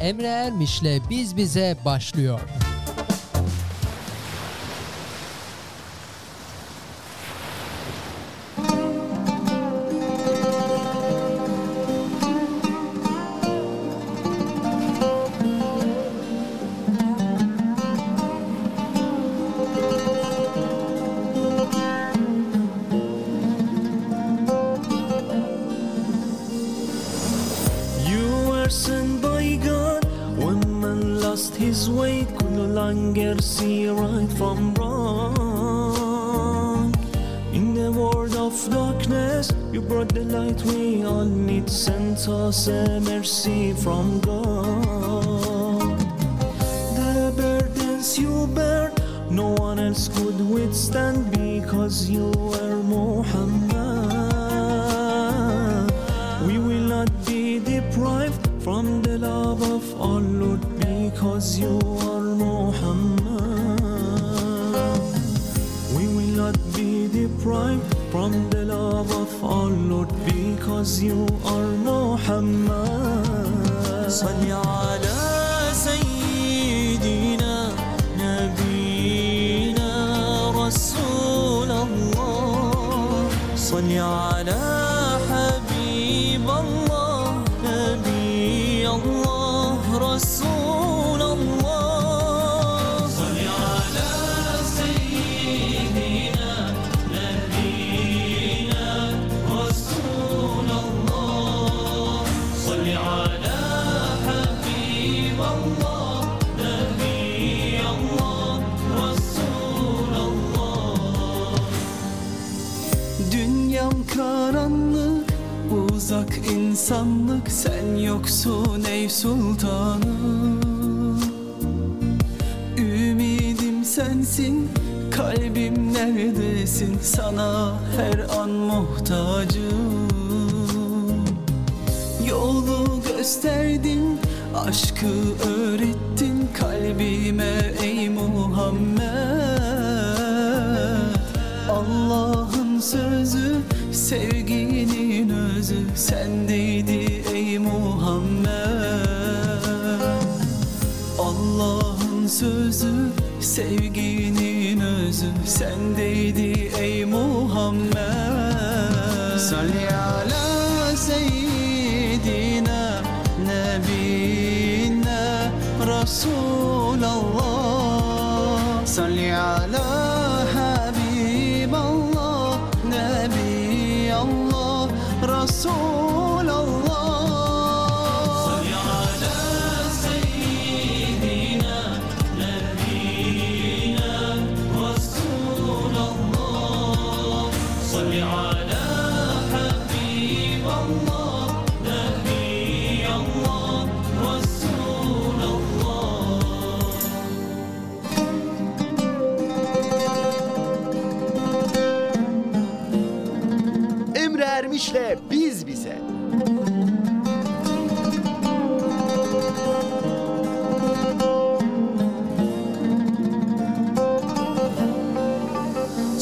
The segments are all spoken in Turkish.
Emre Ermiş'le Biz Bize başlıyor.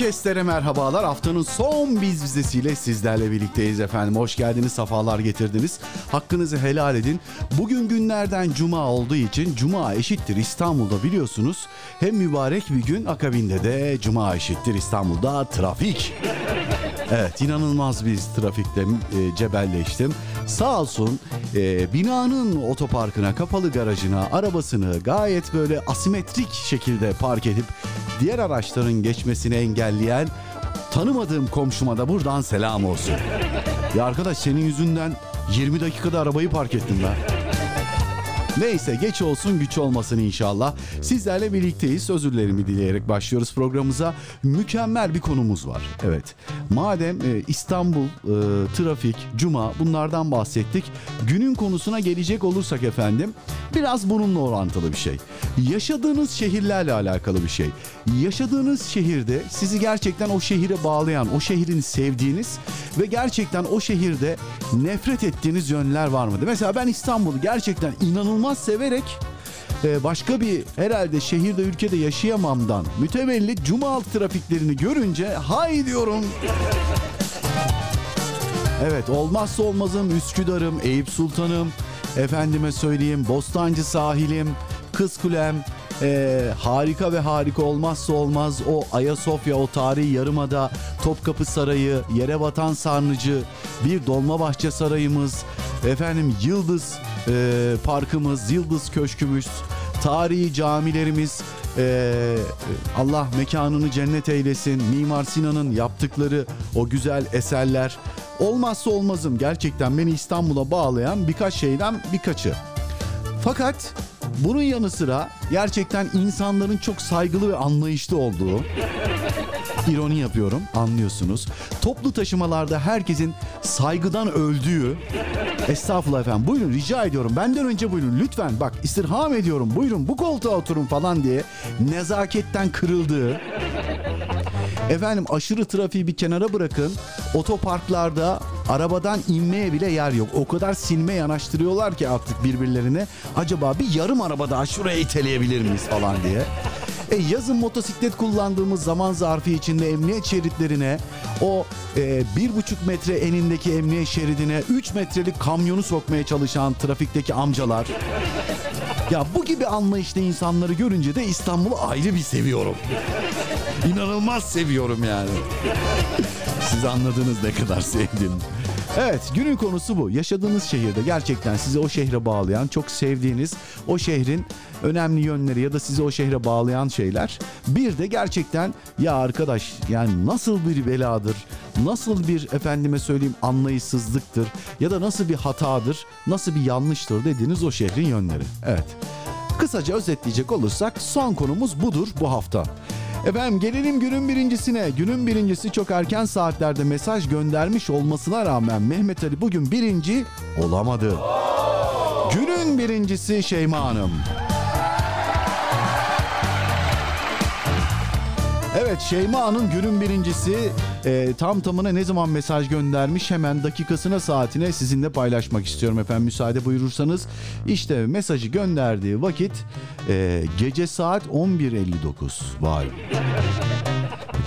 Kestlere merhabalar. Haftanın son biz vizesiyle sizlerle birlikteyiz efendim. Hoş geldiniz, safalar getirdiniz. Hakkınızı helal edin. Bugün günlerden cuma olduğu için cuma eşittir İstanbul'da biliyorsunuz. Hem mübarek bir gün akabinde de cuma eşittir İstanbul'da trafik. Evet inanılmaz bir trafikte e, cebelleştim. Sağ olsun e, binanın otoparkına, kapalı garajına arabasını gayet böyle asimetrik şekilde park edip diğer araçların geçmesini engelleyen tanımadığım komşuma da buradan selam olsun. Ya arkadaş senin yüzünden 20 dakikada arabayı park ettim ben. Neyse geç olsun güç olmasın inşallah. Sizlerle birlikteyiz. Özürlerimi dileyerek başlıyoruz programımıza. Mükemmel bir konumuz var. Evet. Madem e, İstanbul, e, trafik, cuma bunlardan bahsettik. Günün konusuna gelecek olursak efendim biraz bununla orantılı bir şey. Yaşadığınız şehirlerle alakalı bir şey. Yaşadığınız şehirde sizi gerçekten o şehire bağlayan, o şehrin sevdiğiniz ve gerçekten o şehirde nefret ettiğiniz yönler var mıydı? Mesela ben İstanbul'u gerçekten inanılmaz severek e, başka bir herhalde şehirde ülkede yaşayamamdan mütevellit cuma altı trafiklerini görünce hay diyorum. Evet olmazsa olmazım Üsküdar'ım, Eyüp Sultan'ım, efendime söyleyeyim Bostancı sahilim, Kızkulem, ee, harika ve harika olmazsa olmaz o Ayasofya, o tarihi yarımada, Topkapı Sarayı, Yerebatan Sarnıcı, bir Dolmabahçe Sarayımız, efendim Yıldız e, Parkımız, Yıldız Köşkümüz, tarihi camilerimiz, ee, Allah mekanını cennet eylesin. Mimar Sinan'ın yaptıkları o güzel eserler. Olmazsa olmazım gerçekten beni İstanbul'a bağlayan birkaç şeyden birkaçı. Fakat bunun yanı sıra gerçekten insanların çok saygılı ve anlayışlı olduğu ironi yapıyorum anlıyorsunuz. Toplu taşımalarda herkesin saygıdan öldüğü Estağfurullah efendim buyurun rica ediyorum benden önce buyurun lütfen bak istirham ediyorum buyurun bu koltuğa oturun falan diye nezaketten kırıldığı Efendim aşırı trafiği bir kenara bırakın. Otoparklarda arabadan inmeye bile yer yok. O kadar silme yanaştırıyorlar ki artık birbirlerine. Acaba bir yarım araba daha şuraya iteleyebilir miyiz falan diye. E, yazın motosiklet kullandığımız zaman zarfı içinde emniyet şeritlerine o e, bir buçuk metre enindeki emniyet şeridine 3 metrelik kamyonu sokmaya çalışan trafikteki amcalar. Ya bu gibi anlayışlı insanları görünce de İstanbul'u ayrı bir seviyorum. İnanılmaz seviyorum yani. Siz anladınız ne kadar sevdim. Evet günün konusu bu. Yaşadığınız şehirde gerçekten sizi o şehre bağlayan, çok sevdiğiniz o şehrin önemli yönleri ya da sizi o şehre bağlayan şeyler. Bir de gerçekten ya arkadaş yani nasıl bir beladır, nasıl bir efendime söyleyeyim anlayışsızlıktır ya da nasıl bir hatadır, nasıl bir yanlıştır dediğiniz o şehrin yönleri. Evet. Kısaca özetleyecek olursak son konumuz budur bu hafta. Efendim gelelim günün birincisine. Günün birincisi çok erken saatlerde mesaj göndermiş olmasına rağmen Mehmet Ali bugün birinci olamadı. Günün birincisi Şeyma Hanım. Evet Şeyma Hanım günün birincisi e, tam tamına ne zaman mesaj göndermiş hemen dakikasına saatine sizinle paylaşmak istiyorum efendim müsaade buyurursanız. İşte mesajı gönderdiği vakit e, gece saat 11.59 vay.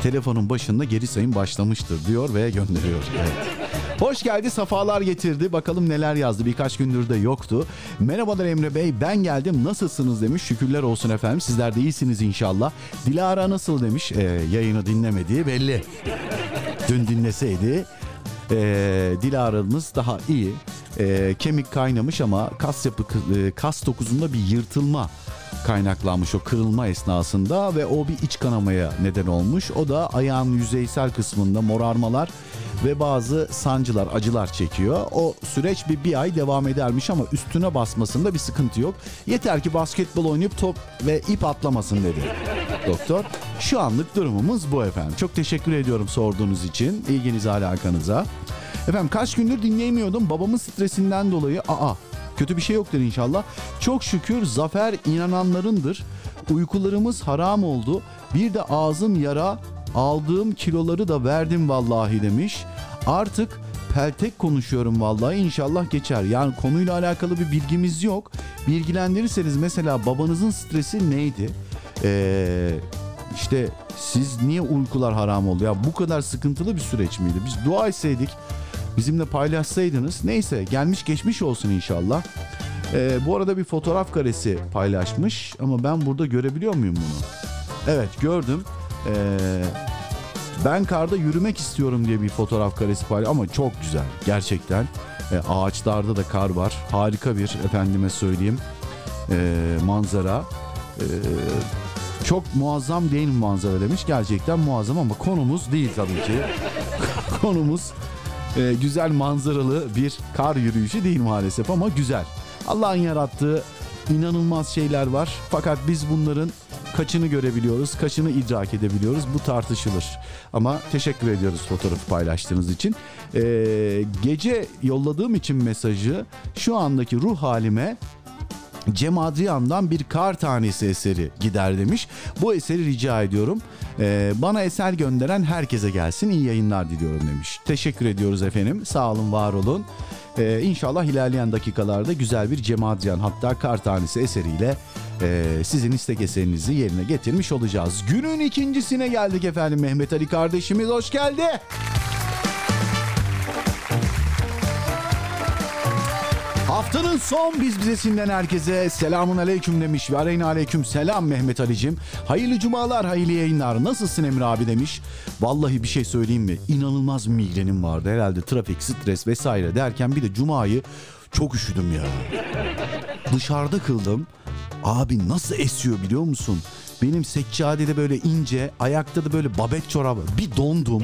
Telefonun başında geri sayım başlamıştır diyor ve gönderiyor. Evet. Hoş geldi, safalar getirdi. Bakalım neler yazdı. Birkaç gündür de yoktu. Merhabalar Emre Bey, ben geldim. Nasılsınız demiş. Şükürler olsun efendim. Sizler de iyisiniz inşallah. Dilara nasıl demiş. Ee, yayını dinlemediği belli. Dün dinleseydi e, Dilara'mız daha iyi. E, kemik kaynamış ama kas yapı e, kas dokuzunda bir yırtılma kaynaklanmış o kırılma esnasında ve o bir iç kanamaya neden olmuş. O da ayağın yüzeysel kısmında morarmalar ve bazı sancılar, acılar çekiyor. O süreç bir, bir ay devam edermiş ama üstüne basmasında bir sıkıntı yok. Yeter ki basketbol oynayıp top ve ip atlamasın dedi doktor. Şu anlık durumumuz bu efendim. Çok teşekkür ediyorum sorduğunuz için, ilginize alakanıza. Efendim kaç gündür dinleyemiyordum. Babamın stresinden dolayı aa kötü bir şey yoktur inşallah. Çok şükür zafer inananlarındır. Uykularımız haram oldu. Bir de ağzım yara aldığım kiloları da verdim vallahi demiş. Artık peltek konuşuyorum vallahi inşallah geçer. Yani konuyla alakalı bir bilgimiz yok. Bilgilendirirseniz mesela babanızın stresi neydi? Ee, işte siz niye uykular haram oldu? Ya bu kadar sıkıntılı bir süreç miydi? Biz dua etseydik bizimle paylaşsaydınız. Neyse gelmiş geçmiş olsun inşallah. Ee, bu arada bir fotoğraf karesi paylaşmış ama ben burada görebiliyor muyum bunu? Evet gördüm. Ee, ben karda yürümek istiyorum diye bir fotoğraf karesi paylaş ama çok güzel gerçekten. Ee, ağaçlarda da kar var. Harika bir efendime söyleyeyim ee, manzara. Ee, çok muazzam değil mi manzara demiş. Gerçekten muazzam ama konumuz değil tabii ki. konumuz e, güzel manzaralı bir kar yürüyüşü değil maalesef ama güzel. Allah'ın yarattığı inanılmaz şeyler var. Fakat biz bunların kaçını görebiliyoruz, kaçını idrak edebiliyoruz bu tartışılır. Ama teşekkür ediyoruz fotoğrafı paylaştığınız için. Ee, gece yolladığım için mesajı şu andaki ruh halime Cem Adrian'dan bir kar tanesi eseri gider demiş. Bu eseri rica ediyorum. Ee, bana eser gönderen herkese gelsin. İyi yayınlar diliyorum demiş. Teşekkür ediyoruz efendim. Sağ olun, var olun. Ee, inşallah ilerleyen dakikalarda güzel bir Cem Adrian hatta kar tanesi eseriyle e, sizin istek eserinizi yerine getirmiş olacağız. Günün ikincisine geldik efendim. Mehmet Ali kardeşimiz hoş geldi. Haftanın son biz bizesinden herkese selamun aleyküm demiş ve aleyna aleyküm selam Mehmet Ali'cim. Hayırlı cumalar, hayırlı yayınlar. Nasılsın Emre abi demiş. Vallahi bir şey söyleyeyim mi? İnanılmaz migrenim vardı. Herhalde trafik, stres vesaire derken bir de cumayı çok üşüdüm ya. Dışarıda kıldım. Abi nasıl esiyor biliyor musun? Benim seccadede böyle ince, ayakta da böyle babet çorabı. Bir dondum.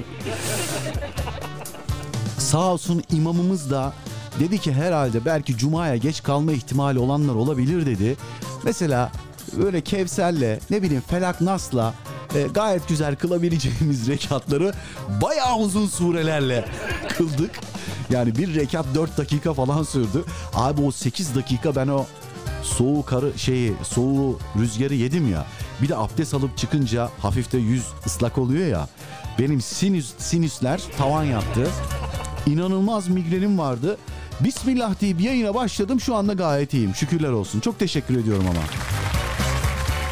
Sağ olsun imamımız da dedi ki herhalde belki cumaya geç kalma ihtimali olanlar olabilir dedi. Mesela böyle Kevser'le ne bileyim Felak Nas'la e, gayet güzel kılabileceğimiz rekatları bayağı uzun surelerle kıldık. Yani bir rekat 4 dakika falan sürdü. Abi o 8 dakika ben o soğuk karı şeyi soğuğu rüzgarı yedim ya. Bir de abdest alıp çıkınca hafif de yüz ıslak oluyor ya. Benim sinüs sinüsler tavan yaptı. İnanılmaz migrenim vardı. Bismillah deyip yayına başladım. Şu anda gayet iyiyim. Şükürler olsun. Çok teşekkür ediyorum ama.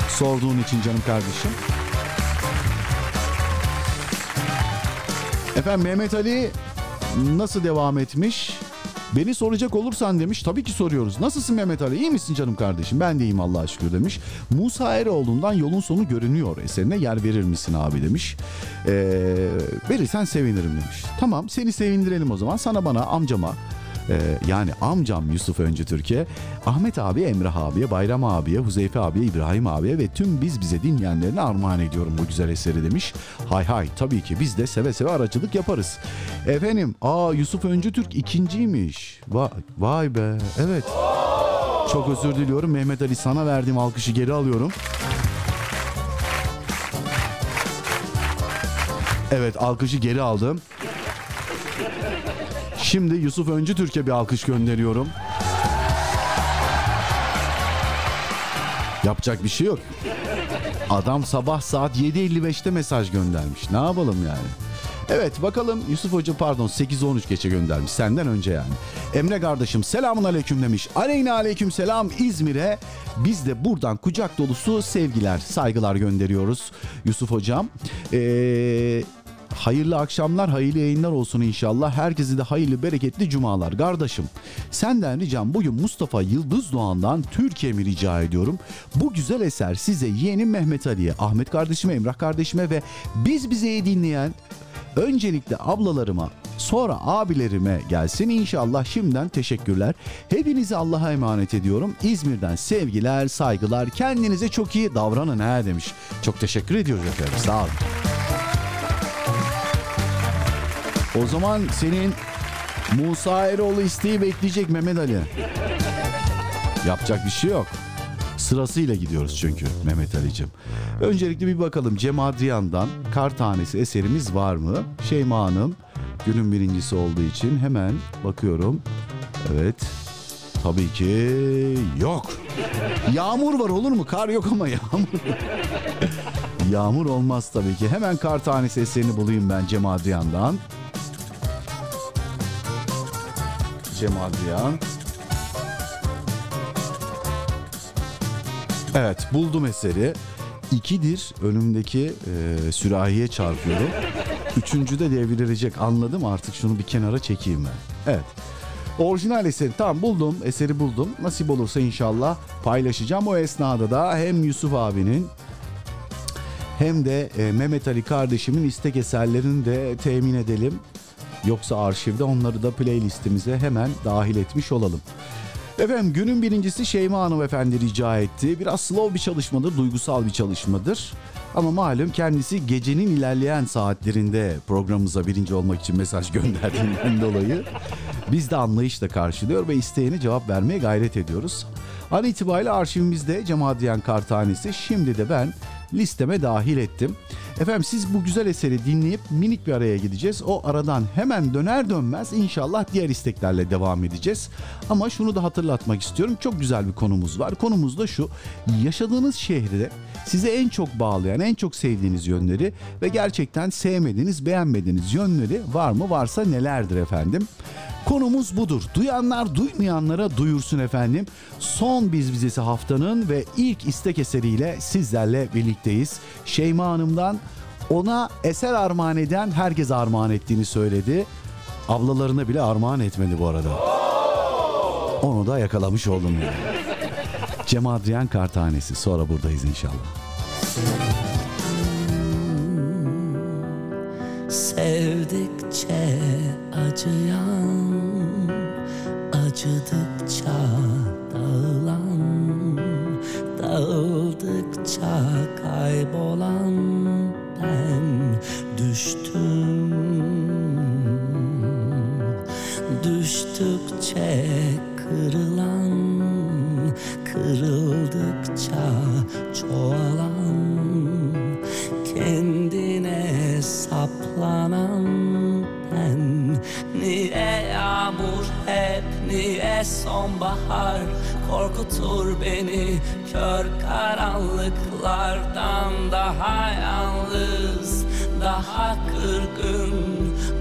Sorduğun için canım kardeşim. Efendim Mehmet Ali nasıl devam etmiş? Beni soracak olursan demiş. Tabii ki soruyoruz. Nasılsın Mehmet Ali? İyi misin canım kardeşim? Ben de iyiyim Allah'a şükür demiş. Musa Eroğlu'ndan yolun sonu görünüyor eserine yer verir misin abi demiş. Ee, verirsen sevinirim demiş. Tamam seni sevindirelim o zaman. Sana bana amcama ee, yani amcam Yusuf Öncü Türkiye, Ahmet abi, Emrah abiye, Bayram abiye, Huzeyfe abiye, İbrahim abiye ve tüm biz bize dinleyenlerine armağan ediyorum bu güzel eseri demiş. Hay hay tabii ki biz de seve seve aracılık yaparız. Efendim aa Yusuf Öncü Türk ikinciymiş. Vay, vay be evet. Çok özür diliyorum Mehmet Ali sana verdiğim alkışı geri alıyorum. Evet alkışı geri aldım. Şimdi Yusuf Öncü Türk'e bir alkış gönderiyorum. Yapacak bir şey yok. Adam sabah saat 7.55'te mesaj göndermiş. Ne yapalım yani? Evet bakalım Yusuf Hoca pardon 8-13 geçe göndermiş senden önce yani. Emre kardeşim selamun aleyküm demiş. Aleyna aleyküm selam İzmir'e. Biz de buradan kucak dolusu sevgiler saygılar gönderiyoruz Yusuf Hocam. Eee Hayırlı akşamlar, hayırlı yayınlar olsun inşallah. Herkese de hayırlı, bereketli cumalar. Kardeşim, senden ricam bugün Mustafa Yıldız Doğan'dan Türkiye'mi rica ediyorum. Bu güzel eser size yeğenim Mehmet Ali'ye, Ahmet kardeşime, Emrah kardeşime ve biz bizeyi dinleyen öncelikle ablalarıma, sonra abilerime gelsin inşallah şimdiden teşekkürler. Hepinizi Allah'a emanet ediyorum. İzmir'den sevgiler, saygılar. Kendinize çok iyi davranın ha demiş. Çok teşekkür ediyoruz efendim. Sağ olun. O zaman senin Musa Eroğlu isteği bekleyecek Mehmet Ali. Yapacak bir şey yok. Sırasıyla gidiyoruz çünkü Mehmet Ali'cim. Öncelikle bir bakalım Cem Adrian'dan Kar Tanesi eserimiz var mı? Şeyma Hanım günün birincisi olduğu için hemen bakıyorum. Evet. Tabii ki yok. Yağmur var olur mu? Kar yok ama yağmur. yağmur olmaz tabii ki. Hemen Kar Tanesi eserini bulayım ben Cem Adrian'dan. Cem Adrian. Evet buldum eseri. İkidir önümdeki e, sürahiye çarpıyorum. Üçüncü de devrilecek anladım artık şunu bir kenara çekeyim ben. Evet. Orijinal eseri tamam buldum eseri buldum. Nasip olursa inşallah paylaşacağım. O esnada da hem Yusuf abinin hem de e, Mehmet Ali kardeşimin istek eserlerini de temin edelim. Yoksa arşivde onları da playlistimize hemen dahil etmiş olalım. Efendim günün birincisi Şeyma Hanımefendi rica etti. Biraz slow bir çalışmadır, duygusal bir çalışmadır. Ama malum kendisi gecenin ilerleyen saatlerinde programımıza birinci olmak için mesaj gönderdiğinden dolayı biz de anlayışla karşılıyor ve isteğine cevap vermeye gayret ediyoruz. An itibariyle arşivimizde Cem Adrian Kartanesi. Şimdi de ben listeme dahil ettim. Efendim siz bu güzel eseri dinleyip minik bir araya gideceğiz. O aradan hemen döner dönmez inşallah diğer isteklerle devam edeceğiz. Ama şunu da hatırlatmak istiyorum. Çok güzel bir konumuz var. Konumuz da şu. Yaşadığınız şehirde size en çok bağlayan, en çok sevdiğiniz yönleri ve gerçekten sevmediğiniz, beğenmediğiniz yönleri var mı? Varsa nelerdir efendim? Konumuz budur. Duyanlar duymayanlara duyursun efendim. Son Biz Bizesi haftanın ve ilk istek eseriyle sizlerle birlikteyiz. Şeyma Hanım'dan ona eser armağan eden herkes armağan ettiğini söyledi. Ablalarına bile armağan etmedi bu arada. Onu da yakalamış oldum yani. Cem Adrian Kartanesi. Sonra buradayız inşallah. Sevdikçe acıyan Acıdıkça dağılan Dağıldıkça kaybolan Ben düştüm. Düştükçe kırılan Kırıldıkça çoğalan niye sonbahar. Korkutur beni kör karanlıklardan. Daha yalnız, daha kırgın,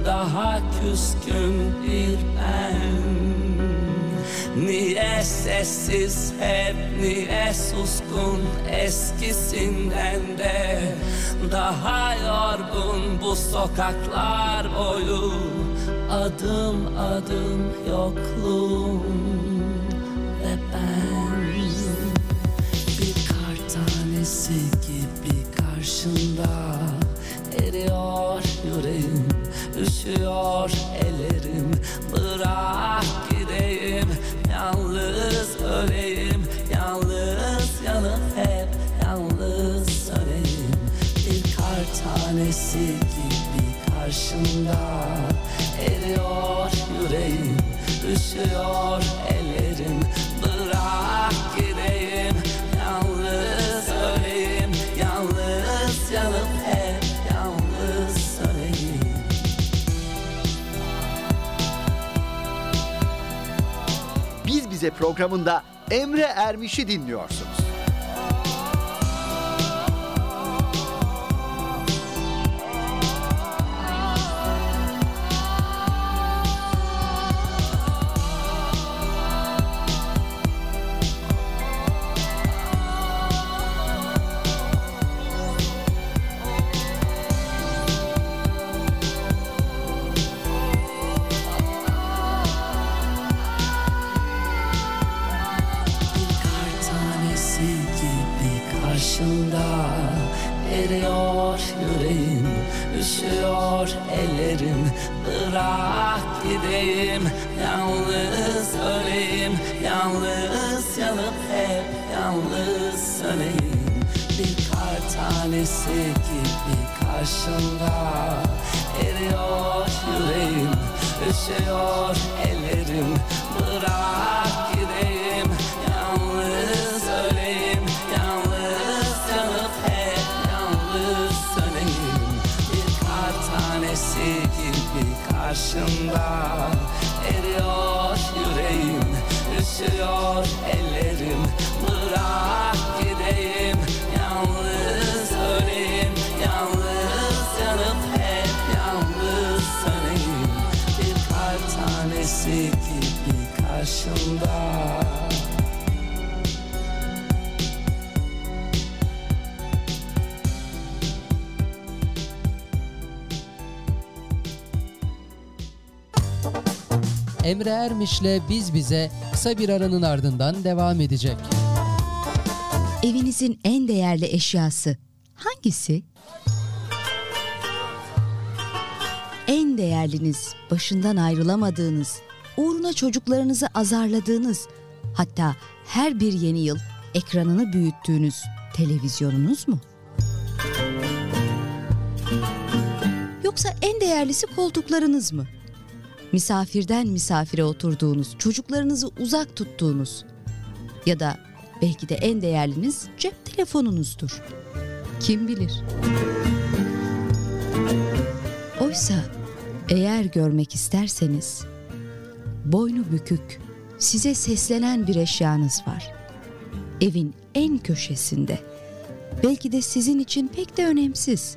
daha küskün bir ben. Niye sessiz hep niye suskun eskisinden de? Daha yorgun bu sokaklar boyu Adım adım yokluğum ve ben Bir kar tanesi gibi karşında Eriyor yüreğim, üşüyor ellerim. Bırak gideyim, yalnız öleyim Yalnız yanıp hep yalnız söneyim Bir kar tanesi gibi karşında Eriyor yüreğim, üşüyor ellerim. Bırak gideyim, yalnız öleyim. Yalnız yanıp hep yalnız söneyim Biz Bize programında Emre Ermiş'i dinliyorsunuz. Ermiş'le Biz Bize kısa bir aranın ardından devam edecek. Evinizin en değerli eşyası hangisi? En değerliniz, başından ayrılamadığınız, uğruna çocuklarınızı azarladığınız, hatta her bir yeni yıl ekranını büyüttüğünüz televizyonunuz mu? Yoksa en değerlisi koltuklarınız mı? Misafirden misafire oturduğunuz, çocuklarınızı uzak tuttuğunuz, Ya da belki de en değerliniz cep telefonunuzdur. Kim bilir? Oysa eğer görmek isterseniz boynu bükük, size seslenen bir eşyanız var. Evin en köşesinde. Belki de sizin için pek de önemsiz.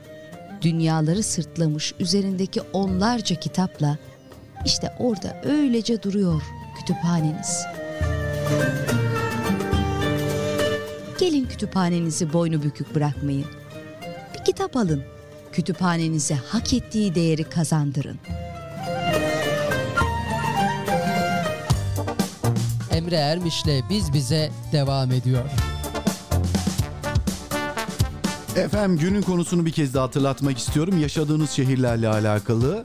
Dünyaları sırtlamış üzerindeki onlarca kitapla işte orada öylece duruyor kütüphaneniz. Gelin kütüphanenizi boynu bükük bırakmayın. Bir kitap alın. Kütüphanenize hak ettiği değeri kazandırın. Emre Ermiş'le Biz Bize devam ediyor. Efendim günün konusunu bir kez daha hatırlatmak istiyorum. Yaşadığınız şehirlerle alakalı.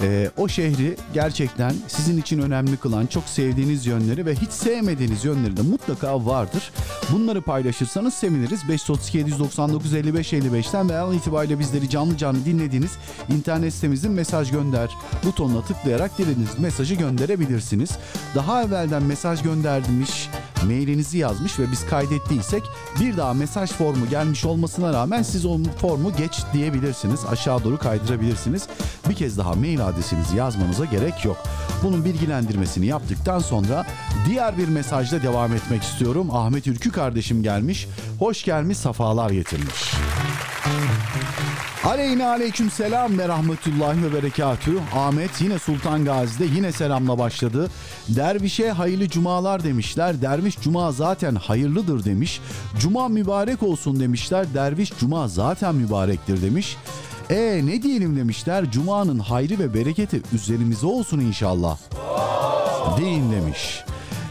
Ee, o şehri gerçekten sizin için önemli kılan çok sevdiğiniz yönleri ve hiç sevmediğiniz yönleri de mutlaka vardır. Bunları paylaşırsanız seviniriz. 532 799 55 55'ten veya an itibariyle bizleri canlı canlı dinlediğiniz internet sitemizin mesaj gönder butonuna tıklayarak dilediğiniz mesajı gönderebilirsiniz. Daha evvelden mesaj göndermiş mailinizi yazmış ve biz kaydettiysek bir daha mesaj formu gelmiş olmasına rağmen siz o formu geç diyebilirsiniz. Aşağı doğru kaydırabilirsiniz. Bir kez daha mail adresinizi yazmanıza gerek yok. Bunun bilgilendirmesini yaptıktan sonra diğer bir mesajla devam etmek istiyorum. Ahmet Ülkü kardeşim gelmiş. Hoş gelmiş, safalar getirmiş. Aleyna aleyküm selam ve rahmetullahi ve berekatü. Ahmet yine Sultan Gazi'de yine selamla başladı. Dervişe hayırlı cumalar demişler. Derviş cuma zaten hayırlıdır demiş. Cuma mübarek olsun demişler. Derviş cuma zaten mübarektir demiş. E ne diyelim demişler. Cuma'nın hayrı ve bereketi üzerimize olsun inşallah. Deyin demiş.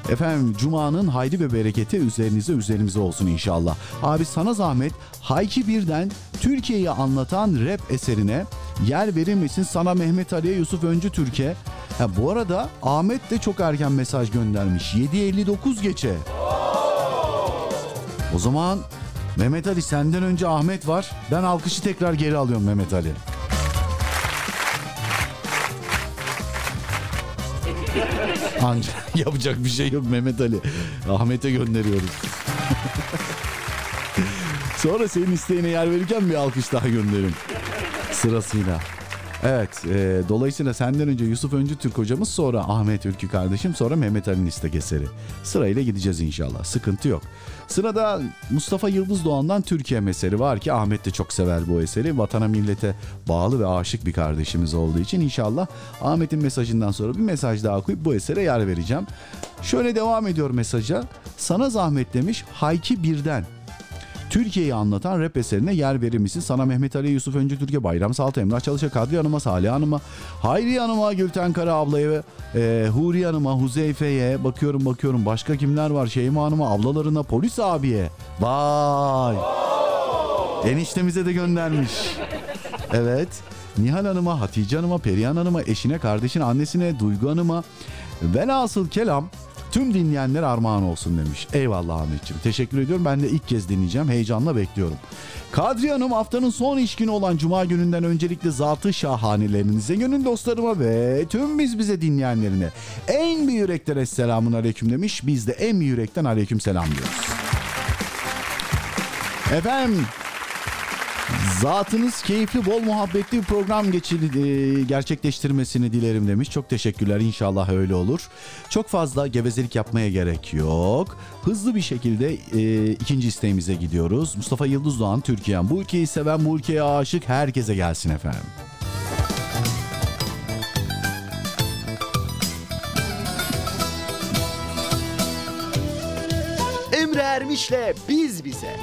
Efendim Cuma'nın hayrı ve bereketi üzerinize üzerimize olsun inşallah. Abi sana zahmet Hayki Birden Türkiye'yi anlatan rap eserine yer verilmesin sana Mehmet Ali'ye Yusuf Öncü Türkiye. Ha, bu arada Ahmet de çok erken mesaj göndermiş. 7.59 geçe. O zaman Mehmet Ali senden önce Ahmet var. Ben alkışı tekrar geri alıyorum Mehmet Ali. Anca yapacak bir şey yok Mehmet Ali. Ahmet'e gönderiyoruz. Sonra senin isteğine yer verirken bir alkış daha gönderin. Sırasıyla. Evet, e, dolayısıyla senden önce Yusuf Öncü Türk hocamız, sonra Ahmet Ülkü kardeşim, sonra Mehmet Ali'nin istek eseri. Sırayla gideceğiz inşallah, sıkıntı yok. Sırada Mustafa Yıldız Doğan'dan Türkiye meseli var ki Ahmet de çok sever bu eseri. Vatana millete bağlı ve aşık bir kardeşimiz olduğu için inşallah Ahmet'in mesajından sonra bir mesaj daha okuyup bu esere yer vereceğim. Şöyle devam ediyor mesaja. Sana zahmet demiş Hayki Birden. Türkiye'yi anlatan rap eserine yer verir? Sana Mehmet Ali, Yusuf Öncü Türkiye, Bayram Salta, Emrah Çalışa, Kadri Hanım'a, Salih Hanım'a, Hayri Hanım'a, Gülten Kara ablaya ve e, Huri Hanım'a, Huzeyfe'ye bakıyorum bakıyorum. Başka kimler var? Şeyma Hanım'a, ablalarına, polis abiye. Vay! Eniştemize de göndermiş. Evet. Nihal Hanım'a, Hatice Hanım'a, Perihan Hanım'a, eşine, kardeşine, annesine, Duygu Hanım'a. Velhasıl kelam tüm dinleyenler armağan olsun demiş. Eyvallah Ahmetciğim. Teşekkür ediyorum. Ben de ilk kez dinleyeceğim. Heyecanla bekliyorum. Kadriye Hanım haftanın son iş günü olan Cuma gününden öncelikle zatı şahanelerinize, gönül dostlarıma ve tüm biz bize dinleyenlerine en büyük yürekten selamun aleyküm demiş. Biz de en büyük yürekten aleyküm selam diyoruz. Efendim Zatınız keyifli, bol muhabbetli bir program geçir, e, gerçekleştirmesini dilerim demiş. Çok teşekkürler. İnşallah öyle olur. Çok fazla gevezelik yapmaya gerek yok. Hızlı bir şekilde e, ikinci isteğimize gidiyoruz. Mustafa Yıldız Doğan, Türkiye'm. Bu ülkeyi seven, bu ülkeye aşık herkese gelsin efendim. Emre Ermiş'le Biz Bize.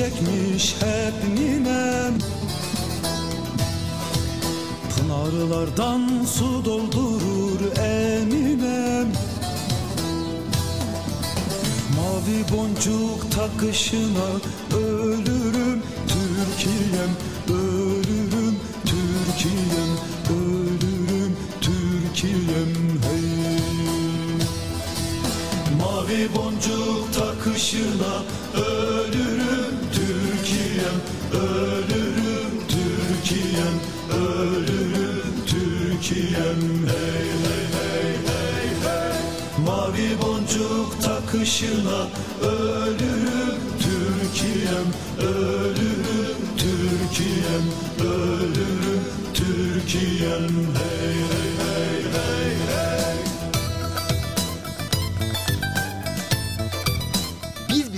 çekmiyor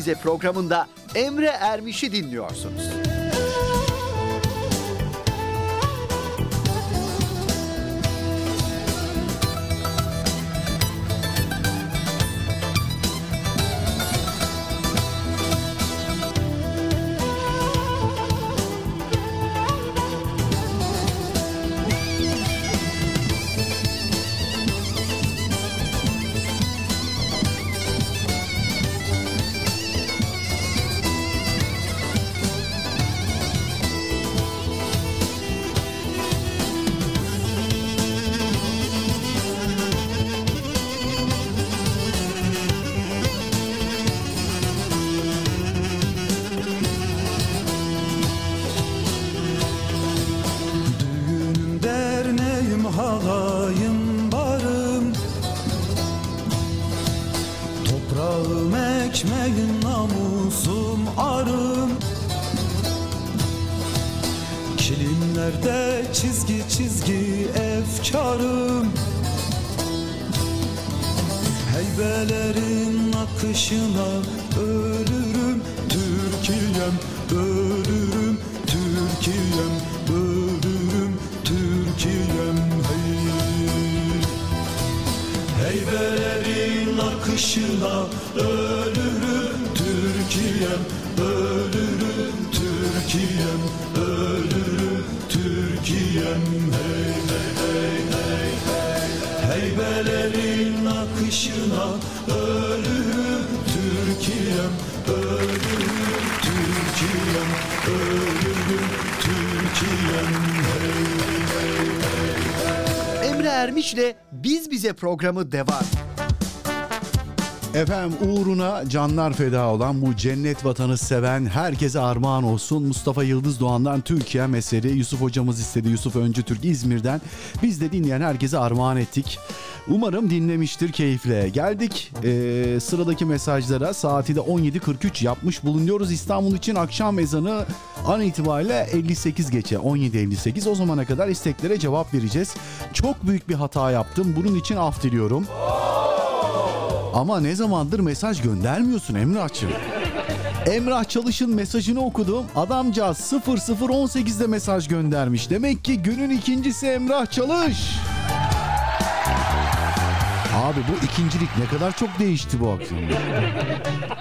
Bize programında Emre Ermiş'i dinliyorsunuz. Bize programı devam. Efendim uğruna canlar feda olan bu cennet vatanı seven herkese armağan olsun. Mustafa Yıldız Doğan'dan Türkiye meseli Yusuf hocamız istedi. Yusuf Öncü Türk İzmir'den. Biz de dinleyen herkese armağan ettik. Umarım dinlemiştir keyifle. Geldik eee, sıradaki mesajlara saati de 17.43 yapmış bulunuyoruz. İstanbul için akşam ezanı an itibariyle 58 geçe 17.58 o zamana kadar isteklere cevap vereceğiz. Çok büyük bir hata yaptım. Bunun için af diliyorum. Ama ne zamandır mesaj göndermiyorsun Emrah'cığım. Emrah Çalış'ın mesajını okudum. Adamcağız 0018'de mesaj göndermiş. Demek ki günün ikincisi Emrah Çalış. Abi bu ikincilik ne kadar çok değişti bu akşam.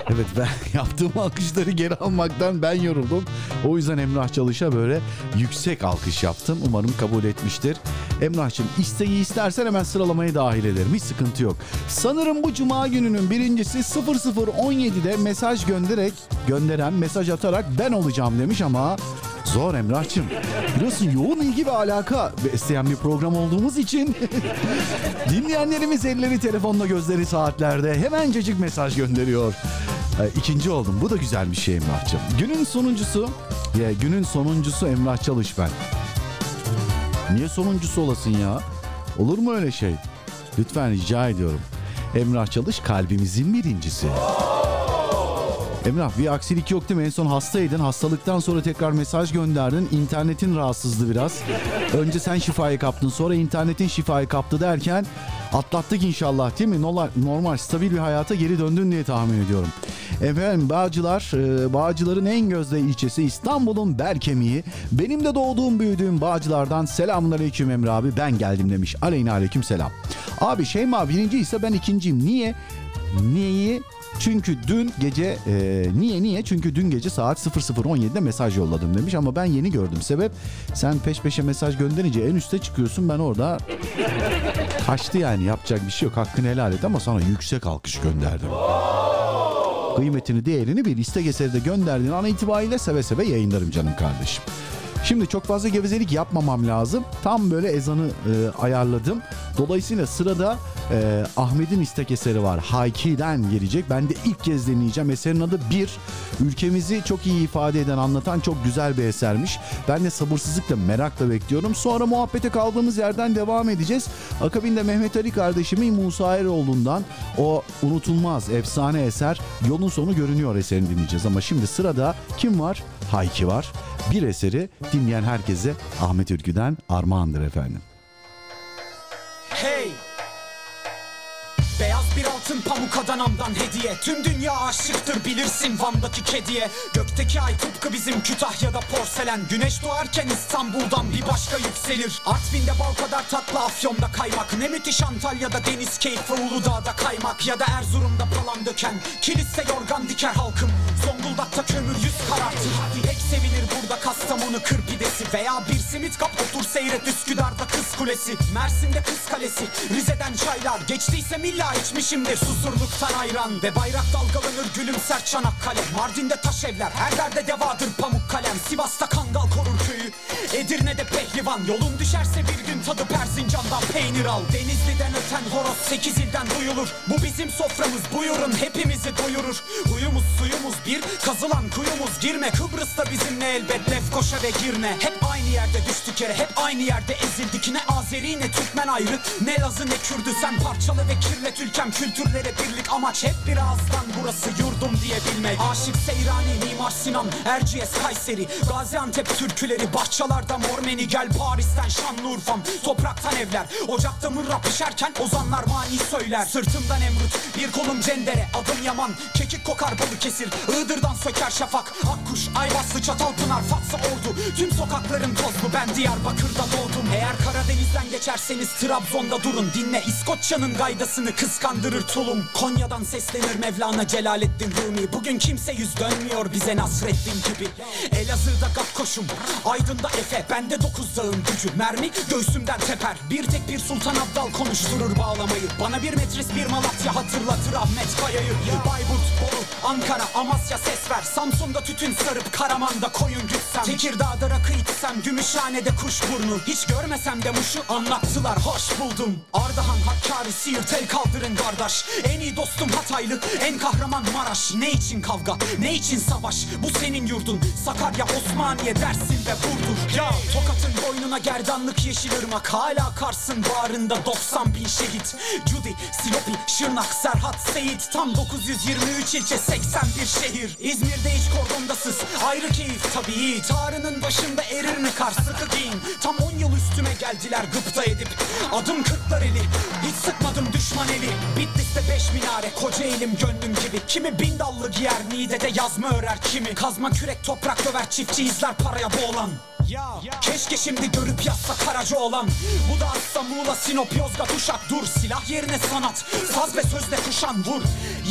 Evet ben yaptığım alkışları geri almaktan ben yoruldum. O yüzden Emrah Çalış'a böyle yüksek alkış yaptım. Umarım kabul etmiştir. Emrah'cığım isteği istersen hemen sıralamaya dahil ederim. Hiç sıkıntı yok. Sanırım bu cuma gününün birincisi 0017'de mesaj göndererek, gönderen mesaj atarak ben olacağım demiş ama Zor Emrah'cığım. Biliyorsun yoğun ilgi ve alaka isteyen bir program olduğumuz için dinleyenlerimiz elleri telefonla gözleri saatlerde hemencecik mesaj gönderiyor. İkinci oldum. Bu da güzel bir şey Emrah'cığım. Günün sonuncusu, ya günün sonuncusu Emrah Çalış ben. Niye sonuncusu olasın ya? Olur mu öyle şey? Lütfen rica ediyorum. Emrah Çalış kalbimizin birincisi. Emrah bir aksilik yok değil mi? En son hastaydın. Hastalıktan sonra tekrar mesaj gönderdin. İnternetin rahatsızdı biraz. Önce sen şifayı kaptın. Sonra internetin şifayı kaptı derken atlattık inşallah değil mi? Normal, stabil bir hayata geri döndün diye tahmin ediyorum. Efendim Bağcılar, e, Bağcılar'ın en gözde ilçesi İstanbul'un bel kemiği. Benim de doğduğum büyüdüğüm Bağcılar'dan selamun aleyküm Emre abi ben geldim demiş. Aleyna aleyküm selam. Abi Şeyma birinci ise ben ikinciyim. Niye? Niyeyi? Çünkü dün gece e, niye niye? Çünkü dün gece saat 00.17'de mesaj yolladım demiş ama ben yeni gördüm. Sebep sen peş peşe mesaj gönderince en üste çıkıyorsun ben orada kaçtı yani yapacak bir şey yok hakkını helal et ama sana yüksek alkış gönderdim. Kıymetini değerini bir istek eseri de gönderdiğin an itibariyle seve seve yayınlarım canım kardeşim. Şimdi çok fazla gevezelik yapmamam lazım. Tam böyle ezanı e, ayarladım. Dolayısıyla sırada e, Ahmet'in istek eseri var. Hayki'den gelecek. Ben de ilk kez dinleyeceğim. Eserin adı Bir. Ülkemizi çok iyi ifade eden, anlatan çok güzel bir esermiş. Ben de sabırsızlıkla, merakla bekliyorum. Sonra muhabbete kaldığımız yerden devam edeceğiz. Akabinde Mehmet Ali kardeşimin Musa Eroğlu'ndan o unutulmaz efsane eser Yolun Sonu Görünüyor eserini dinleyeceğiz. Ama şimdi sırada kim var? Hayki var. Bir eseri dinleyen herkese Ahmet Ülkü'den armağandır efendim. Hey! Beyaz bir altın pamuk Adana'mdan hediye. Tüm dünya aşıktır bilirsin Van'daki kediye. Gökteki ay tıpkı bizim Kütahya'da porselen. Güneş doğarken İstanbul'dan bir başka yükselir. Artvin'de bal kadar tatlı Afyon'da kaymak. Ne müthiş Antalya'da deniz keyfi Uludağ'da kaymak. Ya da Erzurum'da palan döken. Kilise yorgan diker halkım. Zonguldak'ta kömür yüz karartır. Hadi pek sevilir Kastamonu kır pidesi Veya bir simit kap otur seyret Üsküdar'da kız kulesi Mersin'de kız kalesi. Rize'den çaylar Geçtiyse milla içmişimdir. Susurluktan ayran Ve bayrak dalgalanır gülümser Çanakkale. Mardin'de taş evler Her yerde devadır pamuk kalem. Sivas'ta kangal korur Edirne'de pehlivan Yolun düşerse bir gün tadı Persincan'dan peynir al. Denizli'den öten horoz sekiz ilden duyulur. Bu bizim soframız buyurun hepimizi doyurur. Huyumuz suyumuz bir Kazılan kuyumuz girme. Kıbrıs'ta bizimle elbet Lefkoşa ve Girne. Hep aynı yerde düştük yere Hep aynı yerde ezildik. Ne Azeri ne Türkmen ayrı Ne Lazı ne Kürdü. Sen parçalı ve kirlet ülkem Kültürlere birlik amaç. Hep bir ağızdan Burası yurdum diye bilmek Aşık Seyrani Mimar Sinan Erciyes Kayseri Gaziantep türküleri Bahçalarda Mormeni Gel Paris'ten Şanlıurfa'm. Topraktan evler. Ocakta mırra pişerken ozanlar mani söyler. Sırtımdan emrut bir kolum cendere. Adım Yaman kekik kokar Balıkesir Iğdır'dan söker şafak. Akkuş Ayvaslı Çatalpınar Fatsa Ordu. Tüm sokakların tozlu. Ben Diyarbakır'da doğdum. Eğer Karadeniz'den geçerseniz Trabzon'da durun. Dinle İskoçya'nın gaydasını kıskandırır tulum. Konya'dan seslenir Mevlana Celaleddin Rumi. Bugün kimse yüz dönmüyor bize Nasreddin gibi. Elazığ'da Gakkoş'um Aydın'da Efe Bende dokuz dağın gücü. Mermi göğsümden teper. Bir tek bir Sultan Abdal konuşturur bağlamayı. Bana bir metris bir Malatya hatırlatır Ahmet Kaya'yı. Bayburt, Bolu, Ankara, Amasya ses ver. Samsun'da tütün sarıp Karaman'da koyun gütsem. Tekirdağ'da rakı içsem Gümüşhane'de kuşburnu Hiç görmesem de muşu anlattılar. Hoş buldum. Ardahan, Hakkari, Siirt el kaldırın kardeş. En iyi dostum Hataylı, en kahraman Maraş. Ne için kavga, ne için savaş? Bu senin yurdun, Sakarya, Osmaniye, Dersin ve Burdur Ya Tokat'ın boynuna gerdanlık yeşil ırmak. Hala Kars'ın bağrında 90 bin şehit. Cudi, Silopi, Şırnak, Serhat, Seyit. Tam 923 ilçe 81 şehir. İzmir'de hiç kordondasız. Ayrı keyif tabii Tarının başında erir mi kar sıkı giyin. Tam 10 yıl üstüme geldiler gıpta edip. Adım kırklar eli. Hiç sıkmadım düşman eli. Bitlis'te 5 minare. Koca elim gönlüm gibi. Kimi bin dallı giyer Niğde'de yazma örer kimi. Kazma kürek toprak döver çiftçi izler paraya boğulan keşke şimdi görüp yazsa Karaca olan. Bu da atsa Muğla, Sinop, Yozgat, Uşak. Dur silah yerine sanat. Saz ve sözle kuşan vur.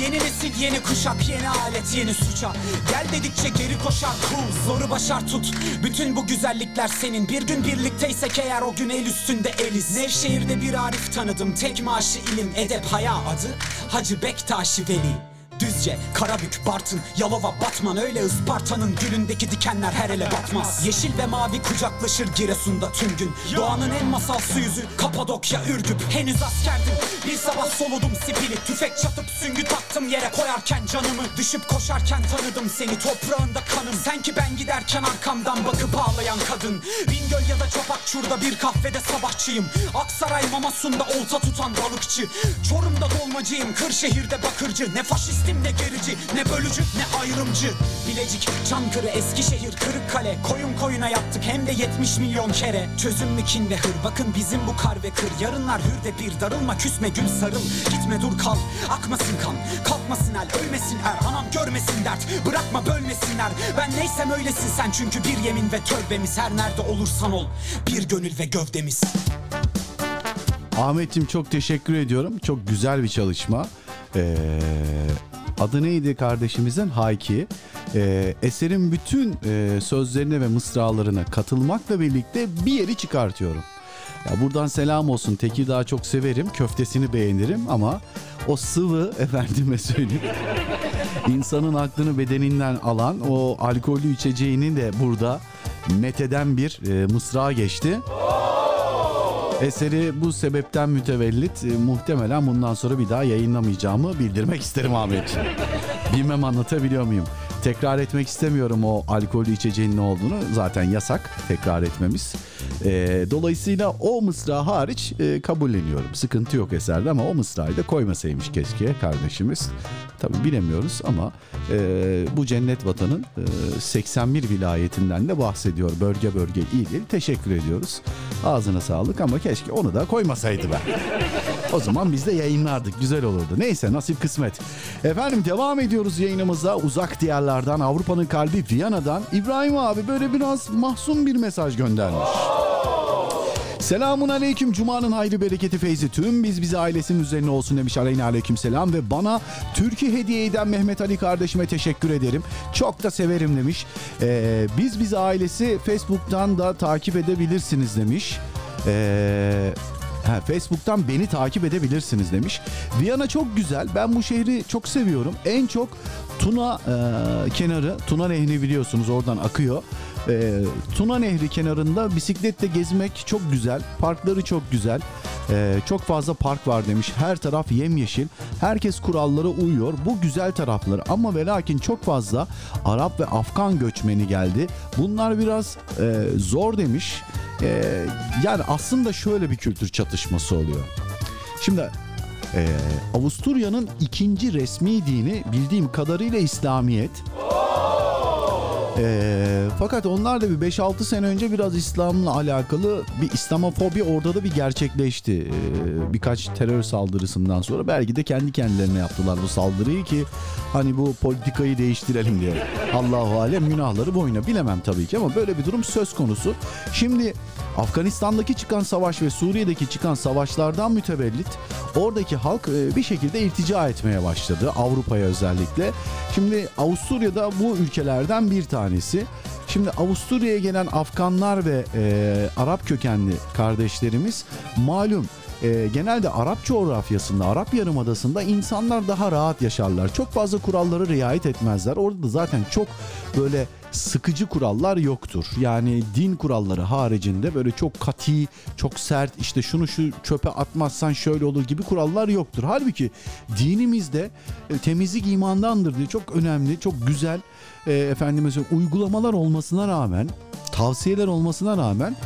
Yeni nesil yeni kuşak. Yeni alet yeni suça. Gel dedikçe geri koşar. Cool Zoru başar tut. Bütün bu güzellikler senin. Bir gün birlikteysek eğer o gün el üstünde eliz. Nevşehir'de bir Arif tanıdım. Tek maaşı ilim edep haya adı Hacı Bektaşi Veli Düzce, Karabük, Bartın, Yalova, Batman. Öyle Isparta'nın gülündeki dikenler her ele batmaz. Yeşil ve mavi kucaklaşır Giresun'da tüm gün. Doğanın en masal su yüzü Kapadokya, Ürgüp. Henüz askerdim. Bir sabah soludum sipili Tüfek çatıp süngü taktım. Yere koyarken canımı Düşüp koşarken tanıdım seni. Toprağında kanım. Sen ki ben giderken arkamdan bakıp ağlayan kadın. Bingöl ya da Çapakçur'da bir kahvede sabahçıyım. Aksaray Mamasun'da olta tutan balıkçı. Çorum'da dolmacıyım Kırşehir'de bakırcı. Ne faşistim ne gerici ne bölücü ne ayrımcı. Bilecik, Çankırı, Eskişehir, Kırıkkale. Koyun koyuna yaptık hem de 70 milyon kere. Çözüm mü kin ve hır? Bakın bizim bu kar ve kır. Yarınlar hür de bir. Darılma küsme gül sarıl. Gitme dur kal. Akmasın kan. Kalkmasın el ölmesin er. Anam görmesin dert. Bırakma bölmesinler. Ben neysem öylesin sen. Çünkü bir yemin ve tövbemiz her nerede olursan ol. Bir gönül ve gövdemiz. Ahmet'ciğim çok teşekkür ediyorum. Çok güzel bir çalışma. Ee, adı neydi kardeşimizin? Hayki. Ee, eserin bütün e, sözlerine ve mısralarına katılmakla birlikte bir yeri çıkartıyorum. Ya buradan selam olsun. Tekirdağ'ı çok severim. Köftesini beğenirim ama o sıvı efendime söyleyeyim. insanın aklını bedeninden alan o alkollü içeceğini de burada meteden bir e, mısra geçti. Eseri bu sebepten mütevellit e, muhtemelen bundan sonra bir daha yayınlamayacağımı bildirmek isterim Ahmetciğim. Bilmem anlatabiliyor muyum? Tekrar etmek istemiyorum o alkollü içeceğin ne olduğunu. Zaten yasak tekrar etmemiz. E, dolayısıyla o mısra hariç e, kabulleniyorum. Sıkıntı yok eserde ama o mısrayı da koymasaymış keşke kardeşimiz. Tabii bilemiyoruz ama e, bu cennet vatanın e, 81 vilayetinden de bahsediyor. Bölge bölge il il. Teşekkür ediyoruz. Ağzına sağlık ama keşke onu da koymasaydı be. O zaman biz de yayınlardık. Güzel olurdu. Neyse nasip kısmet. Efendim devam ediyoruz yayınımıza. Uzak diyarlardan Avrupa'nın kalbi Viyana'dan İbrahim abi böyle biraz mahzun bir mesaj göndermiş. Selamun aleyküm. Cuma'nın hayrı bereketi feyzi tüm biz bize ailesinin üzerine olsun demiş aleyhine aleyküm selam ve bana Türkiye hediye eden Mehmet Ali kardeşime teşekkür ederim. Çok da severim demiş. Ee, biz bize ailesi Facebook'tan da takip edebilirsiniz demiş. Ee, Ha, Facebook'tan beni takip edebilirsiniz demiş. Viyana çok güzel. Ben bu şehri çok seviyorum. En çok Tuna e, kenarı, Tuna Nehri biliyorsunuz oradan akıyor. E, Tuna Nehri kenarında bisikletle gezmek çok güzel. Parkları çok güzel. E, çok fazla park var demiş. Her taraf yemyeşil. Herkes kurallara uyuyor. Bu güzel tarafları ama ve lakin çok fazla Arap ve Afgan göçmeni geldi. Bunlar biraz e, zor demiş. E, yani aslında şöyle bir kültür çatışması oluyor. Şimdi e, Avusturya'nın ikinci resmi dini bildiğim kadarıyla İslamiyet. E, fakat onlar da bir 5-6 sene önce biraz İslam'la alakalı bir İslamofobi orada da bir gerçekleşti. E, birkaç terör saldırısından sonra belki de kendi kendilerine yaptılar bu saldırıyı ki hani bu politikayı değiştirelim diye. Allahu alem günahları boyuna bilemem tabii ki ama böyle bir durum söz konusu. Şimdi Afganistan'daki çıkan savaş ve Suriye'deki çıkan savaşlardan mütevellit oradaki halk e, bir şekilde irtica etmeye başladı Avrupa'ya özellikle. Şimdi Avusturya'da bu ülkelerden bir tanesi. Şimdi Avusturya'ya gelen Afganlar ve e, Arap kökenli kardeşlerimiz malum e, genelde Arap coğrafyasında, Arap Yarımadası'nda insanlar daha rahat yaşarlar. Çok fazla kuralları riayet etmezler. Orada da zaten çok böyle sıkıcı kurallar yoktur. Yani din kuralları haricinde böyle çok kati, çok sert işte şunu şu çöpe atmazsan şöyle olur gibi kurallar yoktur. Halbuki dinimizde e, temizlik imandandır diye çok önemli, çok güzel e, efendime uygulamalar olmasına rağmen, tavsiyeler olmasına rağmen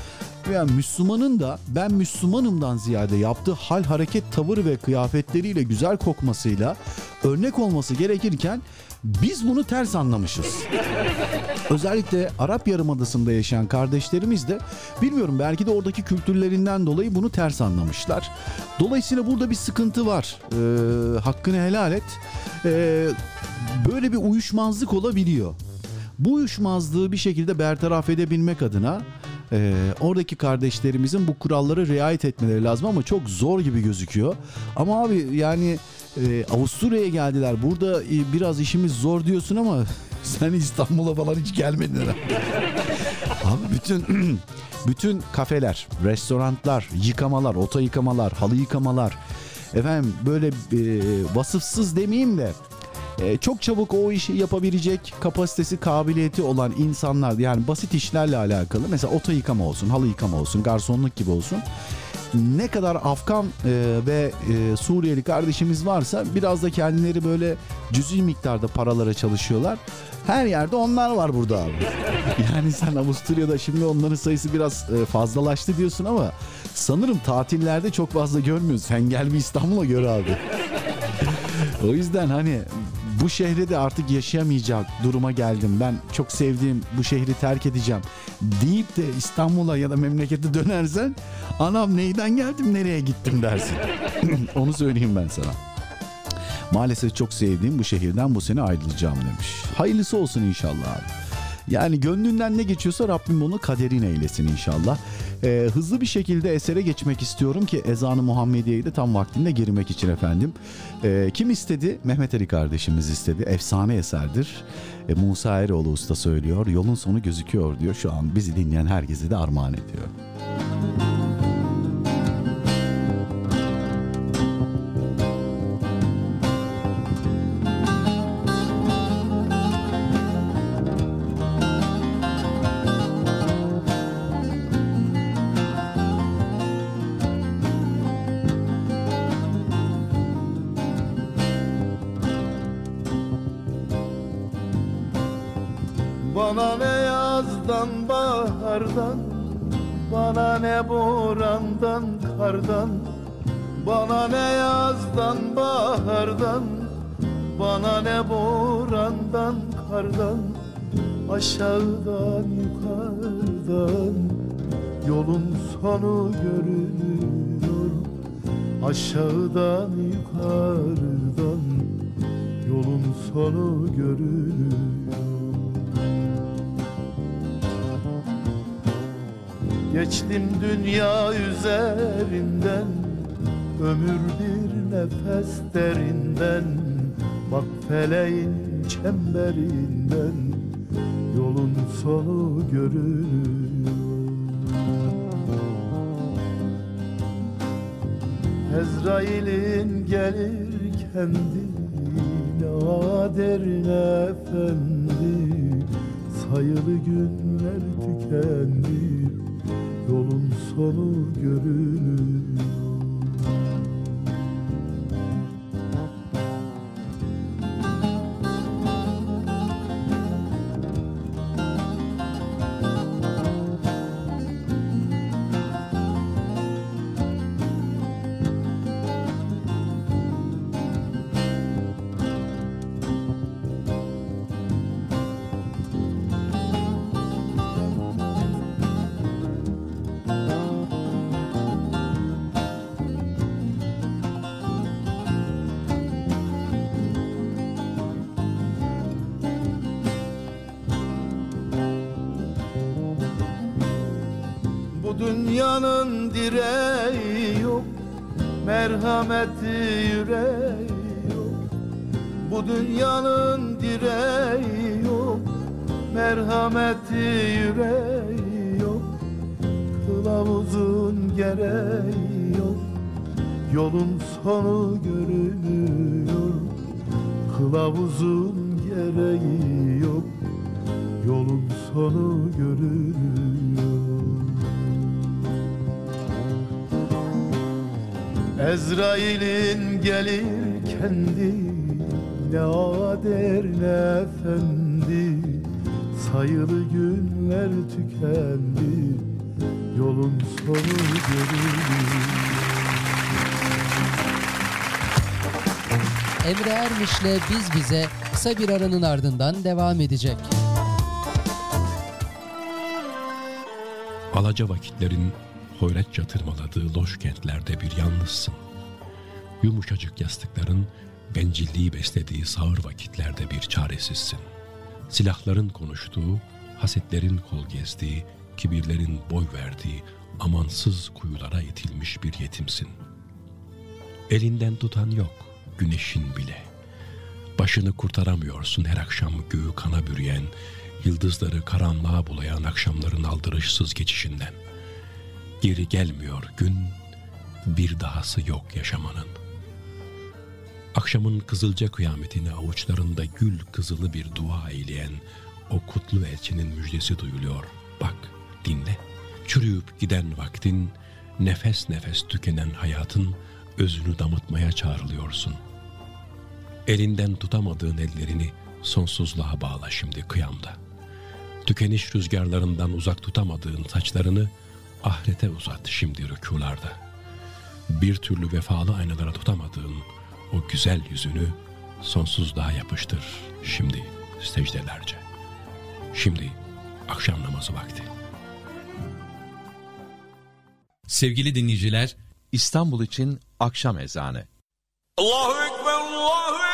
veya Müslümanın da ben Müslümanımdan ziyade yaptığı hal, hareket, tavır ve kıyafetleriyle güzel kokmasıyla örnek olması gerekirken biz bunu ters anlamışız. Özellikle Arap Yarımadası'nda yaşayan kardeşlerimiz de bilmiyorum belki de oradaki kültürlerinden dolayı bunu ters anlamışlar. Dolayısıyla burada bir sıkıntı var. Ee, hakkını helal et. Ee, böyle bir uyuşmazlık olabiliyor. Bu uyuşmazlığı bir şekilde bertaraf edebilmek adına e, oradaki kardeşlerimizin bu kurallara riayet etmeleri lazım ama çok zor gibi gözüküyor. Ama abi yani e, Avusturya'ya geldiler. Burada e, biraz işimiz zor diyorsun ama sen İstanbul'a falan hiç gelmedin. Abi bütün bütün kafeler, restoranlar, yıkamalar, oto yıkamalar, halı yıkamalar. Efendim böyle e, vasıfsız demeyeyim de e, çok çabuk o işi yapabilecek kapasitesi, kabiliyeti olan insanlar yani basit işlerle alakalı mesela oto yıkama olsun, halı yıkama olsun, garsonluk gibi olsun. Ne kadar Afgan e, ve e, Suriyeli kardeşimiz varsa biraz da kendileri böyle cüzi miktarda paralara çalışıyorlar. Her yerde onlar var burada abi. Yani sen Avusturya'da şimdi onların sayısı biraz e, fazlalaştı diyorsun ama sanırım tatillerde çok fazla görmüyoruz. Sen gel bir İstanbul'a gör abi. O yüzden hani bu şehre de artık yaşayamayacak duruma geldim. Ben çok sevdiğim bu şehri terk edeceğim deyip de İstanbul'a ya da memlekete dönersen anam neyden geldim nereye gittim dersin. Onu söyleyeyim ben sana. Maalesef çok sevdiğim bu şehirden bu sene ayrılacağım demiş. Hayırlısı olsun inşallah abi. Yani gönlünden ne geçiyorsa Rabbim onu kaderin eylesin inşallah. Ee, hızlı bir şekilde esere geçmek istiyorum ki ezanı Muhammediye'yi de tam vaktinde girmek için efendim. Ee, kim istedi? Mehmet Ali kardeşimiz istedi. Efsane eserdir. Ee, Musa Eroğlu Usta söylüyor. Yolun sonu gözüküyor diyor. Şu an bizi dinleyen herkese de armağan ediyor. Bana çemberinden Yolun sonu görünüyor Ezrail'in gelir kendine kısa bir aranın ardından devam edecek. Alaca vakitlerin hoyratça tırmaladığı loş kentlerde bir yalnızsın. Yumuşacık yastıkların bencilliği beslediği sağır vakitlerde bir çaresizsin. Silahların konuştuğu, hasetlerin kol gezdiği, kibirlerin boy verdiği amansız kuyulara itilmiş bir yetimsin. Elinden tutan yok, güneşin bile. Başını kurtaramıyorsun her akşam göğü kana bürüyen, yıldızları karanlığa bulayan akşamların aldırışsız geçişinden. Geri gelmiyor gün, bir dahası yok yaşamanın. Akşamın kızılca kıyametini avuçlarında gül kızılı bir dua eyleyen o kutlu elçinin müjdesi duyuluyor. Bak, dinle. Çürüyüp giden vaktin, nefes nefes tükenen hayatın özünü damıtmaya çağrılıyorsun. Elinden tutamadığın ellerini sonsuzluğa bağla şimdi kıyamda. Tükeniş rüzgarlarından uzak tutamadığın saçlarını ahirete uzat şimdi rükularda. Bir türlü vefalı aynalara tutamadığın o güzel yüzünü sonsuzluğa yapıştır şimdi secdelerce. Şimdi akşam namazı vakti. Sevgili dinleyiciler, İstanbul için akşam ezanı. Allahu Ekber, Allahu Ekber.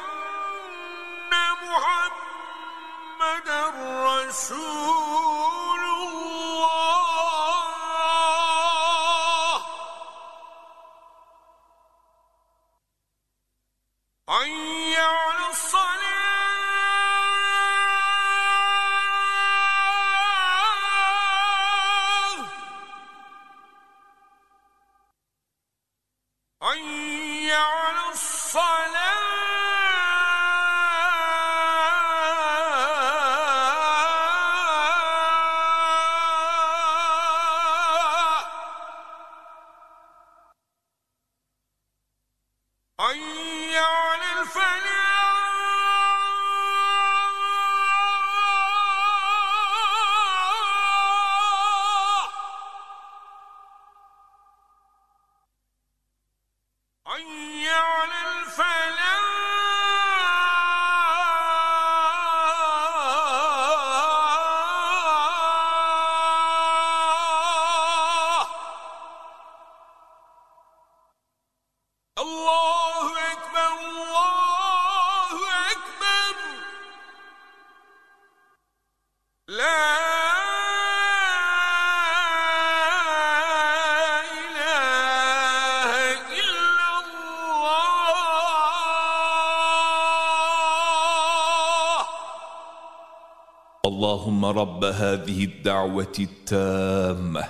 اللهم رب هذه الدعوة التامة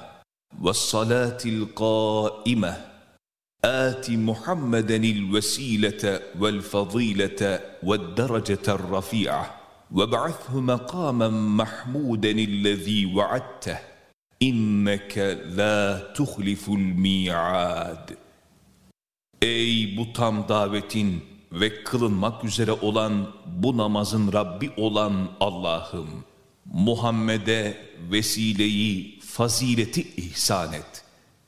والصلاة القائمة. آت محمدا الوسيلة والفضيلة والدرجة الرفيعة. وابعثه مقاما محمودا الذي وعدته. إنك لا تخلف الميعاد. bu tam davetin ve kılınmak üzere olan bu namazın Rabbi olan Allah'ım, Muhammed'e vesileyi, fazileti ihsan et.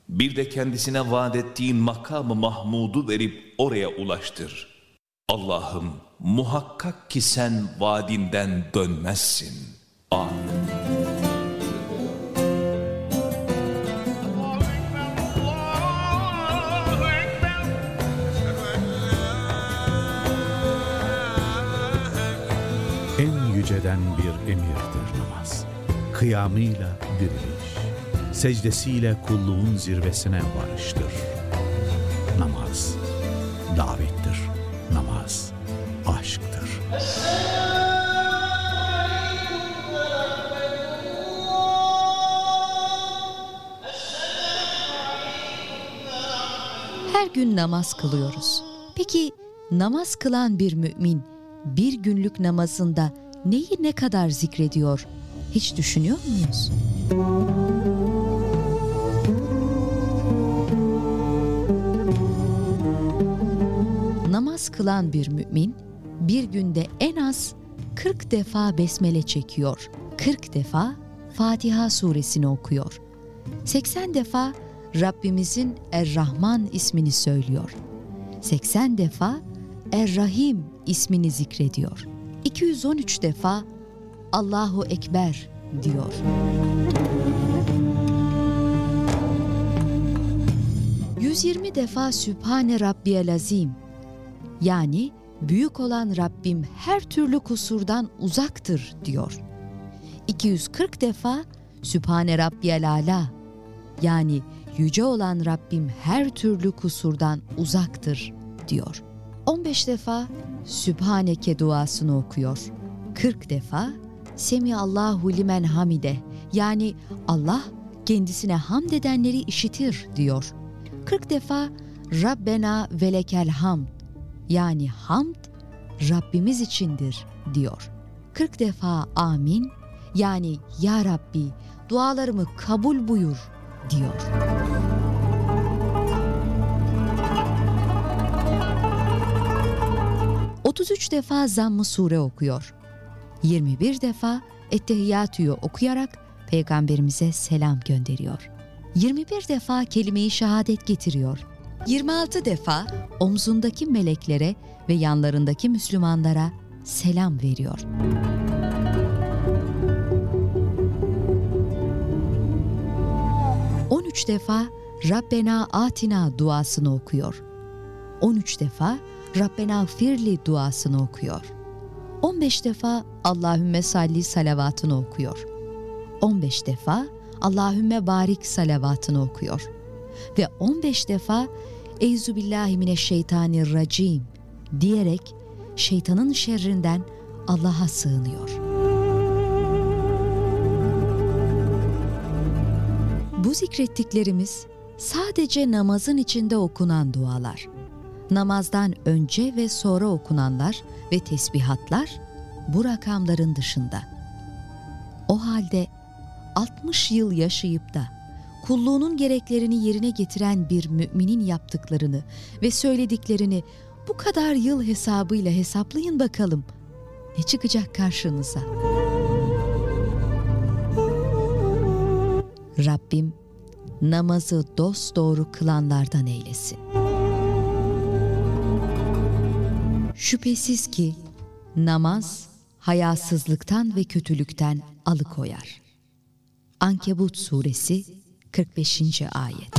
Bir de kendisine vaat ettiğin makamı Mahmud'u verip oraya ulaştır. Allah'ım muhakkak ki sen vaadinden dönmezsin. Amin. Yüceden bir emirdir namaz. Kıyamıyla diriliş, secdesiyle kulluğun zirvesine varıştır. Namaz, davettir. Namaz, aşktır. Her gün namaz kılıyoruz. Peki namaz kılan bir mümin bir günlük namazında neyi ne kadar zikrediyor? Hiç düşünüyor muyuz? Namaz kılan bir mümin bir günde en az 40 defa besmele çekiyor. 40 defa Fatiha suresini okuyor. 80 defa Rabbimizin Er-Rahman ismini söylüyor. 80 defa Er-Rahim ismini zikrediyor. 213 defa Allahu Ekber diyor. ...120 defa Sübhane Rabbiyel Azim... ...yani büyük olan Rabbim her türlü kusurdan uzaktır diyor. 240 defa Sübhane Rabbiyel Ala yani yüce olan Rabbim her türlü kusurdan uzaktır diyor. 15 defa Sübhaneke duasını okuyor. 40 defa Semi Allahu limen hamide yani Allah kendisine hamd edenleri işitir diyor. 40 defa Rabbena velekel hamd yani hamd Rabbimiz içindir diyor. 40 defa amin yani ya Rabbi dualarımı kabul buyur diyor. ...33 defa zamm-ı sure okuyor. 21 defa Ettehiyyatü'yü okuyarak Peygamberimize selam gönderiyor. 21 defa kelime-i şehadet getiriyor. 26 defa omzundaki meleklere ve yanlarındaki Müslümanlara selam veriyor. ...13 defa Rabbena Atina duasını okuyor. 13 defa Rabbena Firli duasını okuyor. 15 defa Allahümme salli salavatını okuyor. 15 defa Allahümme barik salavatını okuyor. Ve 15 defa Eyzu billahi mineşşeytanirracim diyerek şeytanın şerrinden Allah'a sığınıyor. Bu zikrettiklerimiz sadece namazın içinde okunan dualar. Namazdan önce ve sonra okunanlar ve tesbihatlar bu rakamların dışında. O halde 60 yıl yaşayıp da kulluğunun gereklerini yerine getiren bir müminin yaptıklarını ve söylediklerini bu kadar yıl hesabıyla hesaplayın bakalım. Ne çıkacak karşınıza? Rabbim namazı dosdoğru kılanlardan eylesin. Şüphesiz ki namaz hayasızlıktan ve kötülükten alıkoyar. Ankebut suresi 45. ayet.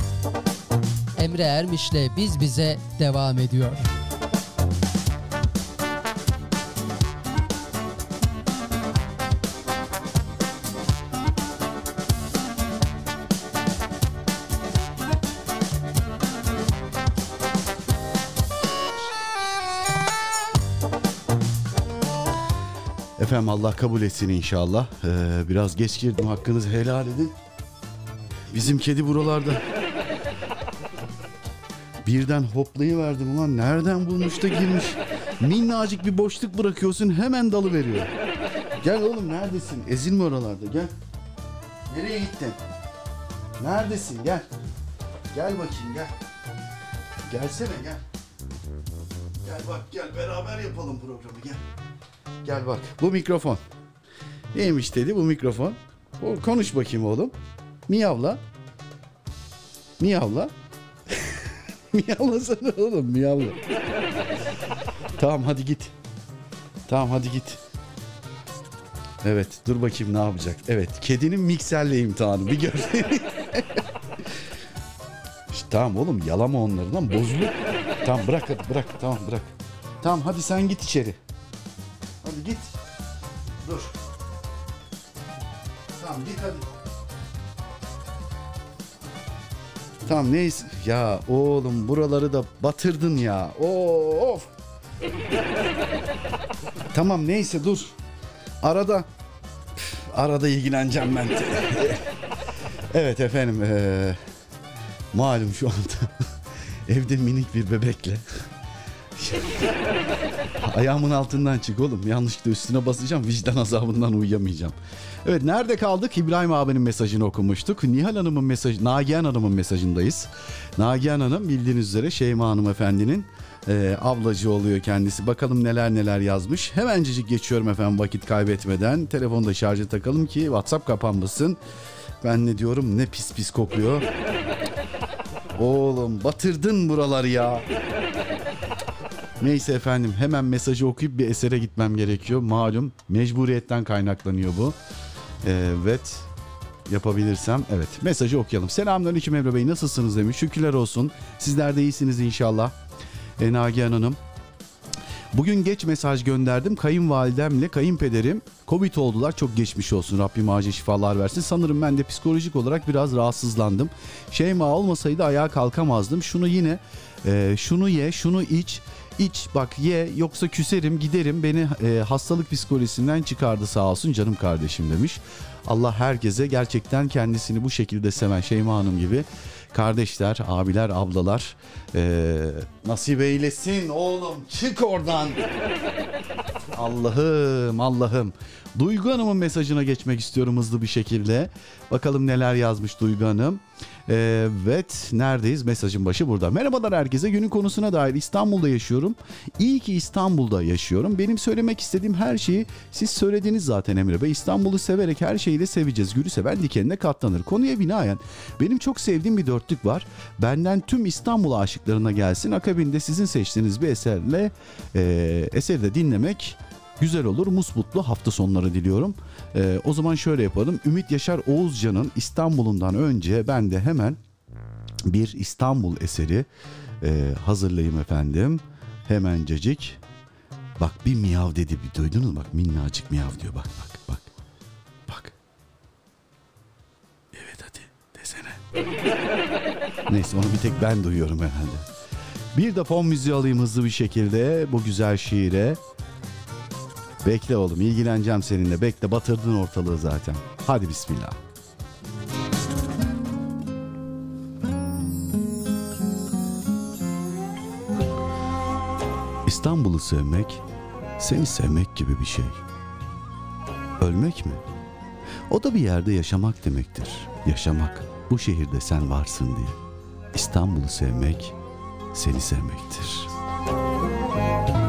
Emre Ermiş'le Biz Bize devam ediyor. Efendim Allah kabul etsin inşallah. Ee, biraz geç girdim hakkınızı helal edin. Bizim kedi buralarda. Birden hoplayıverdim ulan nereden bulmuş da girmiş. Minnacık bir boşluk bırakıyorsun hemen dalı veriyor. Gel oğlum neredesin? Ezilme oralarda gel. Nereye gittin? Neredesin gel. Gel bakayım gel. Gelsene gel. Gel bak gel beraber yapalım programı gel. Gel bak bu mikrofon. Neymiş dedi bu mikrofon. O, konuş bakayım oğlum. Miyavla. Miyavla. Miyavlasana oğlum miyavla. tamam hadi git. Tamam hadi git. Evet dur bakayım ne yapacak. Evet kedinin mikserle imtihanı bir gör. İşte tamam oğlum yalama onları lan bozulur. Tamam bırak hadi bırak tamam bırak. Tamam hadi sen git içeri. Hadi git. Dur. Tamam git hadi. Tamam neyse. Ya oğlum buraları da batırdın ya. Of. tamam neyse dur. Arada arada ilgileneceğim ben. evet efendim. eee, malum şu anda evde minik bir bebekle. Ayağımın altından çık oğlum. Yanlışlıkla üstüne basacağım. Vicdan azabından uyuyamayacağım. Evet nerede kaldık? İbrahim abinin mesajını okumuştuk. Nihal Hanım'ın mesajı, Nagihan Hanım'ın mesajındayız. Nagihan Hanım bildiğiniz üzere Şeyma Hanımefendinin e, ablacı oluyor kendisi. Bakalım neler neler yazmış. Hemencecik geçiyorum efendim vakit kaybetmeden. Telefonda şarja takalım ki WhatsApp kapanmasın. Ben ne diyorum ne pis pis kokuyor. Oğlum batırdın buraları ya. Neyse efendim hemen mesajı okuyup bir esere gitmem gerekiyor. Malum mecburiyetten kaynaklanıyor bu. Evet yapabilirsem evet mesajı okuyalım. Selamünaleyküm Emre Bey nasılsınız demiş. Şükürler olsun. Sizler de iyisiniz inşallah. E, Nagihan Hanım. Bugün geç mesaj gönderdim. Kayınvalidemle kayınpederim Covid oldular. Çok geçmiş olsun. Rabbim acil şifalar versin. Sanırım ben de psikolojik olarak biraz rahatsızlandım. Şeyma olmasaydı ayağa kalkamazdım. Şunu yine e, şunu ye, şunu iç. İç bak ye yoksa küserim giderim beni e, hastalık psikolojisinden çıkardı sağ olsun canım kardeşim demiş. Allah herkese gerçekten kendisini bu şekilde seven Şeyma Hanım gibi kardeşler, abiler, ablalar e, nasip eylesin oğlum çık oradan. Allah'ım Allah'ım. Duygu Hanım'ın mesajına geçmek istiyorum hızlı bir şekilde. Bakalım neler yazmış Duygu Hanım. Evet neredeyiz? Mesajın başı burada. Merhabalar herkese. Günün konusuna dair İstanbul'da yaşıyorum. İyi ki İstanbul'da yaşıyorum. Benim söylemek istediğim her şeyi siz söylediniz zaten Emre Bey. İstanbul'u severek her şeyi de seveceğiz. Gülü seven dikenine katlanır. Konuya binaen benim çok sevdiğim bir dörtlük var. Benden tüm İstanbul aşıklarına gelsin. Akabinde sizin seçtiğiniz bir eserle e, eseri de dinlemek güzel olur. Musmutlu hafta sonları diliyorum. Ee, o zaman şöyle yapalım. Ümit Yaşar Oğuzcan'ın İstanbul'undan önce ben de hemen bir İstanbul eseri e, hazırlayayım efendim. Hemencecik. Bak bir miyav dedi. Bir duydunuz mu? Bak minnacık miyav diyor. Bak bak bak. Bak. Evet hadi desene. Neyse onu bir tek ben duyuyorum herhalde. Bir de fon müziği alayım hızlı bir şekilde bu güzel şiire. Bekle oğlum ilgileneceğim seninle. Bekle batırdın ortalığı zaten. Hadi bismillah. İstanbul'u sevmek, seni sevmek gibi bir şey. Ölmek mi? O da bir yerde yaşamak demektir. Yaşamak, bu şehirde sen varsın diye. İstanbul'u sevmek, seni sevmektir. Bana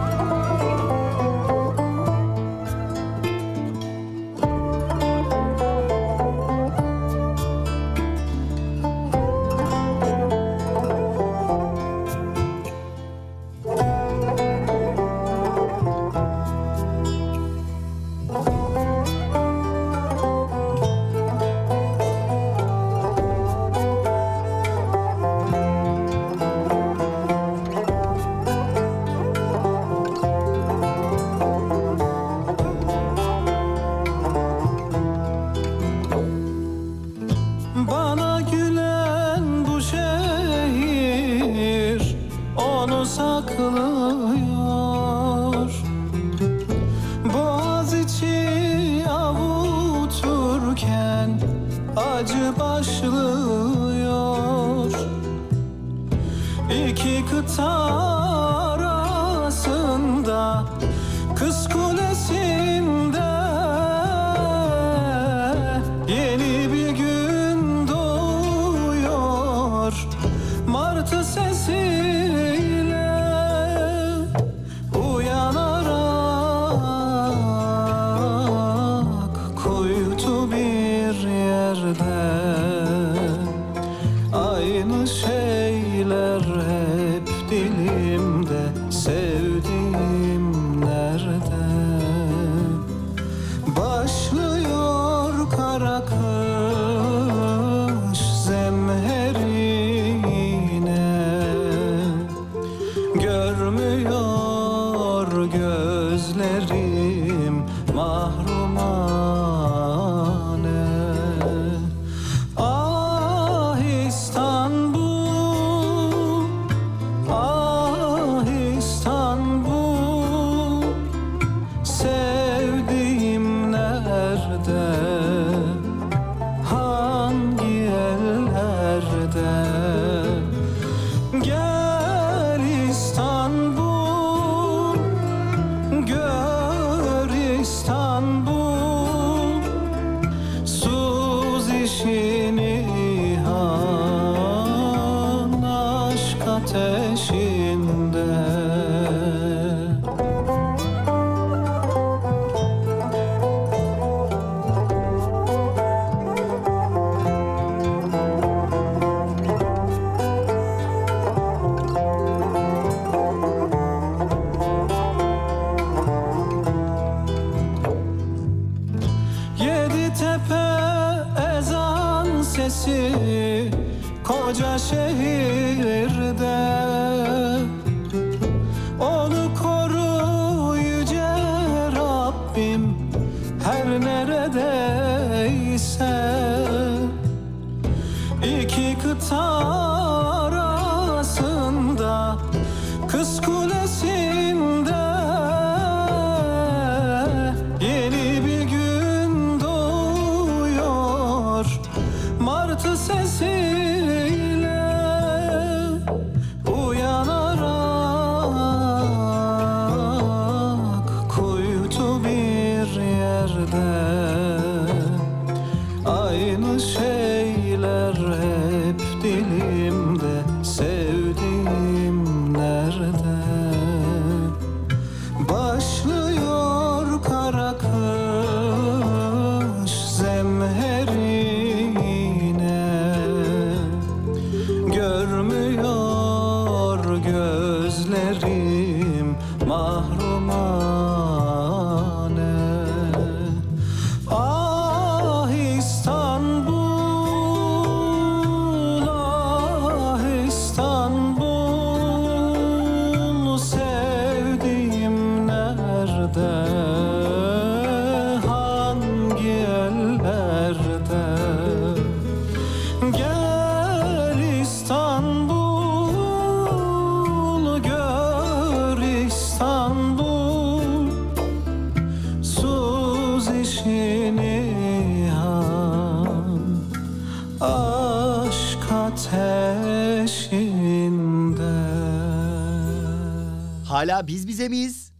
Miyiz?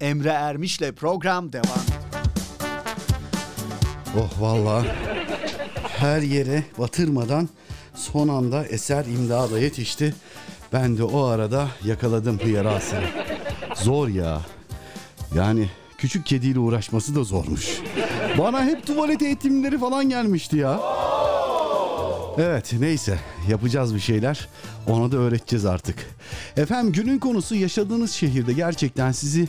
Emre Ermiş'le program devam. Oh valla her yere batırmadan son anda eser imdada yetişti. Ben de o arada yakaladım hıyarasını. Zor ya. Yani küçük kediyle uğraşması da zormuş. Bana hep tuvalet eğitimleri falan gelmişti ya. Evet neyse yapacağız bir şeyler. Ona da öğreteceğiz artık. Efendim günün konusu yaşadığınız şehirde gerçekten sizi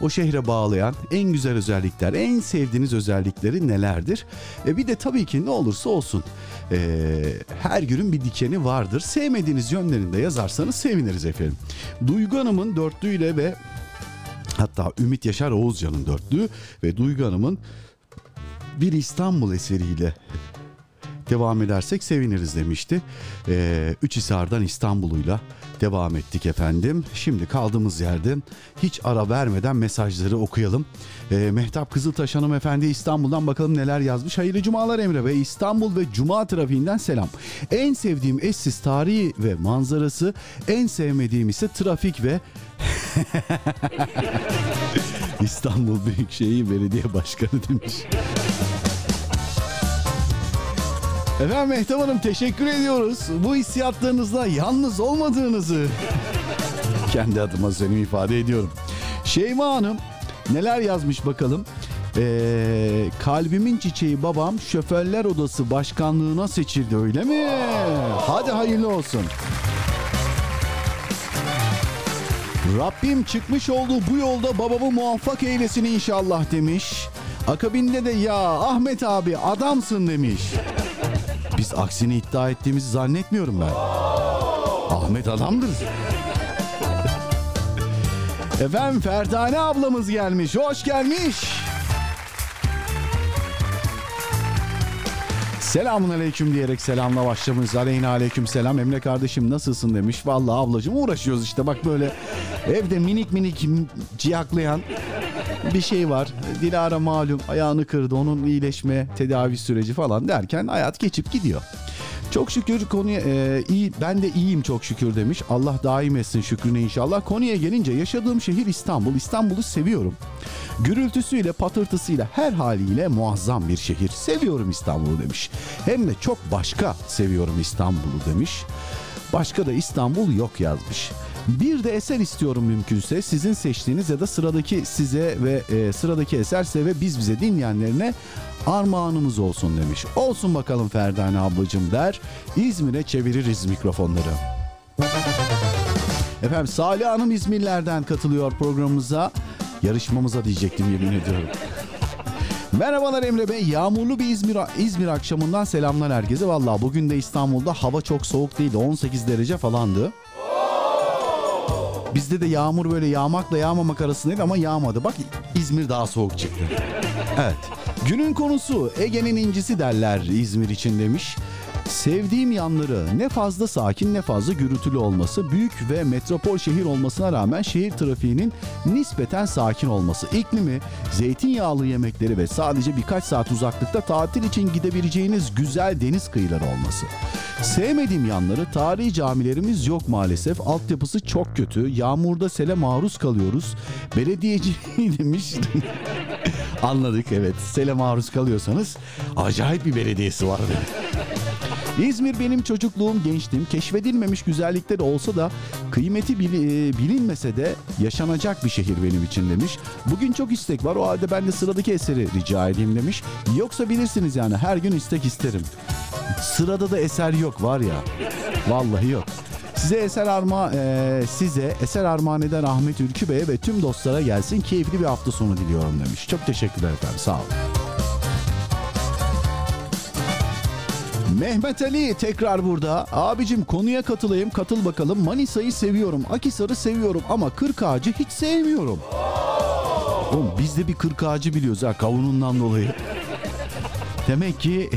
o şehre bağlayan en güzel özellikler, en sevdiğiniz özellikleri nelerdir? E bir de tabii ki ne olursa olsun e, her günün bir dikeni vardır. Sevmediğiniz yönlerini de yazarsanız seviniriz efendim. Duygu Hanım'ın dörtlüğüyle ve hatta Ümit Yaşar Oğuzcan'ın dörtlüğü ve Duygu Hanım'ın bir İstanbul eseriyle devam edersek seviniriz demişti. Ee, Üçhisar'dan İstanbul'uyla devam ettik efendim. Şimdi kaldığımız yerden hiç ara vermeden mesajları okuyalım. Ee, Mehtap Kızıltaş hanımefendi İstanbul'dan bakalım neler yazmış. Hayırlı cumalar Emre Bey. İstanbul ve Cuma trafiğinden selam. En sevdiğim eşsiz tarihi ve manzarası, en sevmediğim ise trafik ve İstanbul Büyükşehir Belediye Başkanı demiş. Efendim Mehtap Hanım teşekkür ediyoruz. Bu hissiyatlarınızla yalnız olmadığınızı kendi adıma söyleyeyim ifade ediyorum. Şeyma Hanım neler yazmış bakalım. Ee, kalbimin çiçeği babam şoförler odası başkanlığına seçildi öyle mi? Hadi hayırlı olsun. Rabbim çıkmış olduğu bu yolda babamı muvaffak eylesin inşallah demiş. Akabinde de ya Ahmet abi adamsın demiş. Biz aksini iddia ettiğimizi zannetmiyorum ben. Ahmet adamdır. Efendim Ferdane ablamız gelmiş. Hoş gelmiş. Selamun aleyküm diyerek selamla başlamış. Aleyna aleyküm selam. Emre kardeşim nasılsın demiş. Vallahi ablacığım uğraşıyoruz işte bak böyle evde minik minik ciyaklayan bir şey var. Dilara malum ayağını kırdı. Onun iyileşme tedavi süreci falan derken hayat geçip gidiyor. Çok şükür konuya e, iyi ben de iyiyim çok şükür demiş. Allah daim etsin şükrüne inşallah. Konuya gelince yaşadığım şehir İstanbul. İstanbul'u seviyorum. Gürültüsüyle, patırtısıyla, her haliyle muazzam bir şehir. Seviyorum İstanbul'u demiş. Hem de çok başka seviyorum İstanbul'u demiş. Başka da İstanbul yok yazmış. Bir de eser istiyorum mümkünse sizin seçtiğiniz ya da sıradaki size ve e, sıradaki eserse ve biz bize dinleyenlerine armağanımız olsun demiş. Olsun bakalım Ferdane ablacım der. İzmir'e çeviririz mikrofonları. Efendim Salih Hanım İzmirlerden katılıyor programımıza. Yarışmamıza diyecektim yemin ediyorum. Merhabalar Emre Bey. Yağmurlu bir İzmir İzmir akşamından selamlar herkese. Valla bugün de İstanbul'da hava çok soğuk değildi. 18 derece falandı. Bizde de yağmur böyle yağmakla yağmamak arasındaydı ama yağmadı. Bak İzmir daha soğuk çıktı. Evet. Günün konusu Ege'nin incisi derler İzmir için demiş. Sevdiğim yanları ne fazla sakin ne fazla gürültülü olması, büyük ve metropol şehir olmasına rağmen şehir trafiğinin nispeten sakin olması, iklimi, zeytinyağlı yemekleri ve sadece birkaç saat uzaklıkta tatil için gidebileceğiniz güzel deniz kıyıları olması. Sevmediğim yanları tarihi camilerimiz yok maalesef. Altyapısı çok kötü. Yağmurda sele maruz kalıyoruz. Belediyeci demiş. Anladık evet. Sele maruz kalıyorsanız acayip bir belediyesi var. İzmir benim çocukluğum, gençliğim. Keşfedilmemiş güzellikleri olsa da kıymeti bilinmese de yaşanacak bir şehir benim için demiş. Bugün çok istek var o halde ben de sıradaki eseri rica edeyim demiş. Yoksa bilirsiniz yani her gün istek isterim. Sırada da eser yok var ya. Vallahi yok. Size eser arma e, size eser armağan eden Ahmet Ülkü Bey'e ve tüm dostlara gelsin. Keyifli bir hafta sonu diliyorum demiş. Çok teşekkürler efendim. Sağ olun. Mehmet Ali tekrar burada. Abicim konuya katılayım katıl bakalım. Manisa'yı seviyorum. Akisar'ı seviyorum ama kırk ağacı hiç sevmiyorum. Oğlum biz de bir kırk ağacı biliyoruz ha kavunundan dolayı. Demek ki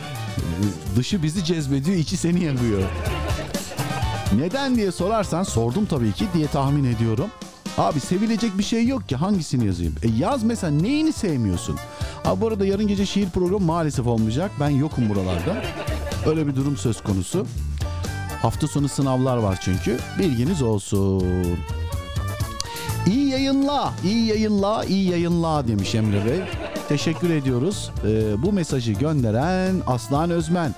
dışı bizi cezbediyor içi seni yakıyor. Neden diye sorarsan sordum tabii ki diye tahmin ediyorum. Abi sevilecek bir şey yok ki hangisini yazayım? E yaz mesela neyini sevmiyorsun? Ha bu arada yarın gece şiir programı maalesef olmayacak. Ben yokum buralarda. Öyle bir durum söz konusu. Hafta sonu sınavlar var çünkü. Bilginiz olsun. İyi yayınla, iyi yayınla, iyi yayınla demiş Emre Bey. Teşekkür ediyoruz. Ee, bu mesajı gönderen Aslan Özmen.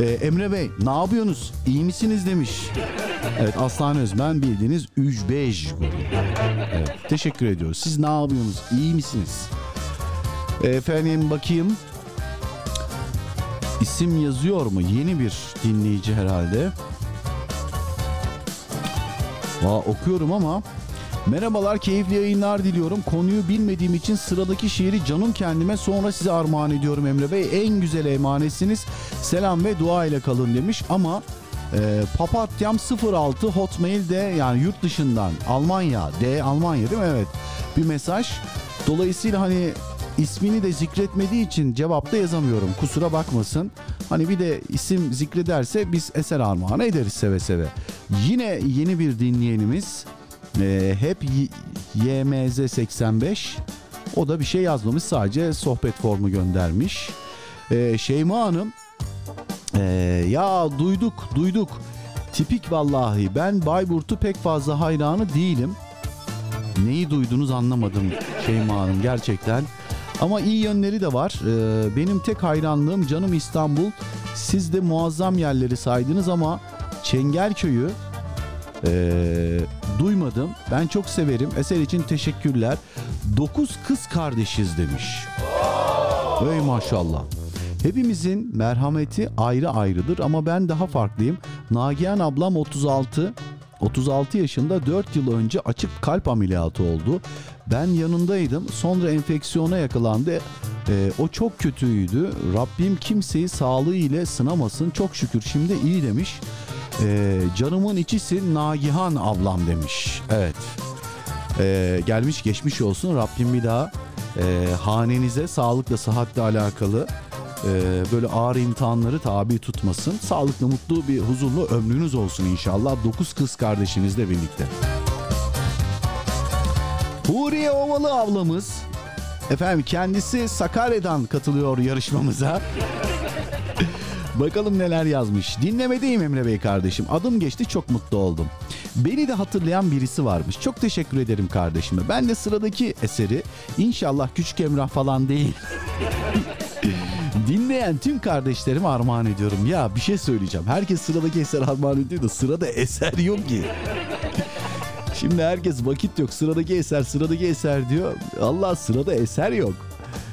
Ee, Emre Bey ne yapıyorsunuz? İyi misiniz demiş. Evet Aslan Özmen bildiğiniz Ücbej Evet, teşekkür ediyoruz. Siz ne yapıyorsunuz? İyi misiniz? Efendim bakayım. İsim yazıyor mu? Yeni bir dinleyici herhalde. Aa, okuyorum ama Merhabalar, keyifli yayınlar diliyorum. Konuyu bilmediğim için sıradaki şiiri canım kendime sonra size armağan ediyorum Emre Bey. En güzel emanetsiniz. Selam ve dua ile kalın demiş ama e, papatyam 06 hotmail'de yani yurt dışından Almanya, D Almanya değil mi? Evet. Bir mesaj. Dolayısıyla hani ismini de zikretmediği için cevapta yazamıyorum. Kusura bakmasın. Hani bir de isim zikrederse biz eser armağan ederiz seve seve. Yine yeni bir dinleyenimiz e, hep YMZ 85 o da bir şey yazmamış sadece sohbet formu göndermiş. E, Şeyma Hanım e, ya duyduk duyduk tipik vallahi ben Bayburt'u pek fazla hayranı değilim. Neyi duydunuz anlamadım Şeyma Hanım gerçekten. Ama iyi yönleri de var. Ee, benim tek hayranlığım canım İstanbul. Siz de muazzam yerleri saydınız ama Çengelköy'ü ee, duymadım. Ben çok severim. Eser için teşekkürler. Dokuz kız kardeşiz demiş. Ey maşallah. Hepimizin merhameti ayrı ayrıdır ama ben daha farklıyım. Nagihan ablam 36, 36 yaşında 4 yıl önce açık kalp ameliyatı oldu. Ben yanındaydım. Sonra enfeksiyona yakalandı. Ee, o çok kötüydü. Rabbim kimseyi sağlığı ile sınamasın. Çok şükür şimdi iyi demiş. Ee, canımın içisi Nagihan ablam demiş. Evet. Ee, gelmiş geçmiş olsun. Rabbim bir daha e, hanenize sağlıkla sıhhatle alakalı e, böyle ağır imtihanları tabi tutmasın. Sağlıklı, mutlu bir huzurlu ömrünüz olsun inşallah. 9 kız kardeşinizle birlikte. Huriye Ovalı ablamız efendim kendisi Sakarya'dan katılıyor yarışmamıza. Bakalım neler yazmış. Dinlemedeyim Emre Bey kardeşim. Adım geçti çok mutlu oldum. Beni de hatırlayan birisi varmış. Çok teşekkür ederim kardeşime. Ben de sıradaki eseri inşallah Küçük Emrah falan değil. Dinleyen tüm kardeşlerime armağan ediyorum. Ya bir şey söyleyeceğim. Herkes sıradaki eser armağan ediyor da sırada eser yok ki. Şimdi herkes vakit yok. Sıradaki eser, sıradaki eser diyor. Allah sırada eser yok.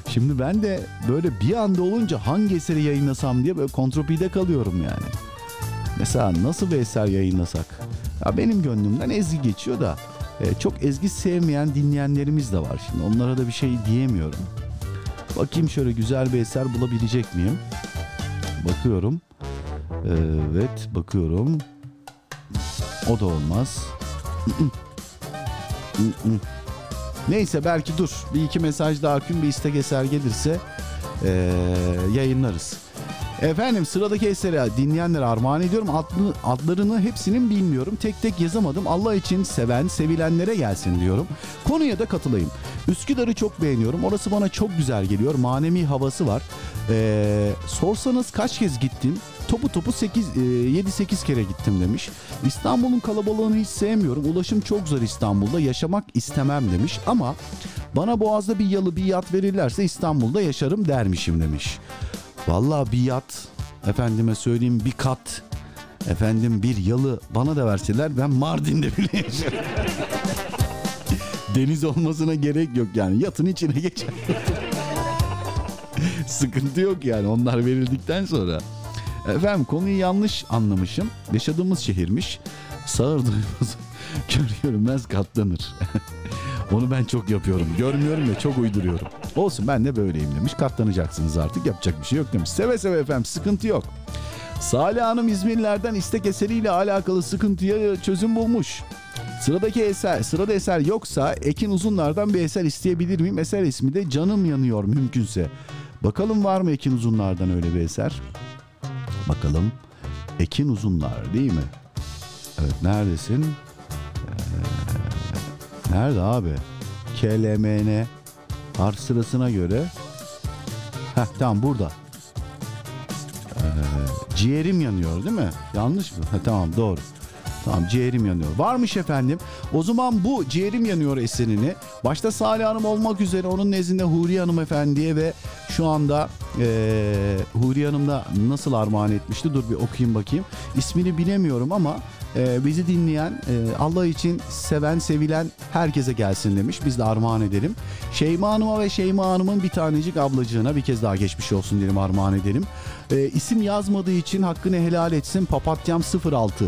Şimdi ben de böyle bir anda olunca hangi eseri yayınlasam diye böyle kontropide kalıyorum yani. Mesela nasıl bir eser yayınlasak? Ya benim gönlümden ezgi geçiyor da e, çok ezgi sevmeyen dinleyenlerimiz de var şimdi. Onlara da bir şey diyemiyorum. Bakayım şöyle güzel bir eser bulabilecek miyim? Bakıyorum. Evet bakıyorum. O da olmaz. Neyse belki dur. Bir iki mesaj daha akün bir istek eser gelirse ee, yayınlarız. Efendim sıradaki eseri dinleyenlere armağan ediyorum. Adlı, adlarını hepsinin bilmiyorum. Tek tek yazamadım. Allah için seven, sevilenlere gelsin diyorum. Konuya da katılayım. Üsküdar'ı çok beğeniyorum. Orası bana çok güzel geliyor. Manevi havası var. Ee, sorsanız kaç kez gittin? Topu topu 8 7-8 kere gittim demiş. İstanbul'un kalabalığını hiç sevmiyorum. Ulaşım çok zor İstanbul'da. Yaşamak istemem demiş. Ama bana Boğaz'da bir yalı bir yat verirlerse İstanbul'da yaşarım dermişim demiş. Vallahi bir yat, efendime söyleyeyim bir kat, efendim bir yalı bana da verseler ben Mardin'de bile. Deniz olmasına gerek yok yani yatın içine geçer. Sıkıntı yok yani onlar verildikten sonra. Efendim konuyu yanlış anlamışım. Yaşadığımız şehirmiş. Sağır duymaz, kör görünmez katlanır. Onu ben çok yapıyorum. Görmüyorum ya çok uyduruyorum. Olsun ben de böyleyim demiş. Katlanacaksınız artık yapacak bir şey yok demiş. Seve seve efendim sıkıntı yok. Salih Hanım İzmirlerden istek eseriyle alakalı sıkıntıya çözüm bulmuş. Sıradaki eser, sırada eser yoksa Ekin Uzunlar'dan bir eser isteyebilir miyim? Eser ismi de Canım Yanıyor mümkünse. Bakalım var mı Ekin Uzunlar'dan öyle bir eser? Bakalım. Ekin Uzunlar değil mi? Evet neredesin? Ee, nerede abi? KLMN harf sırasına göre. Heh tamam burada. Ee, ciğerim yanıyor değil mi? Yanlış mı? Ha, tamam doğru. Tamam ciğerim yanıyor. Varmış efendim. O zaman bu ciğerim yanıyor eserini başta Salih Hanım olmak üzere onun nezdinde Huriye Hanım efendiye ve şu anda e, Huriye Hanım da nasıl armağan etmişti? Dur bir okuyayım bakayım. İsmini bilemiyorum ama e, bizi dinleyen e, Allah için seven sevilen herkese gelsin demiş. Biz de armağan edelim. Şeyma Hanım'a ve Şeyma Hanım'ın bir tanecik ablacığına bir kez daha geçmiş olsun diyelim armağan edelim. E, isim yazmadığı için hakkını helal etsin. Papatyam 06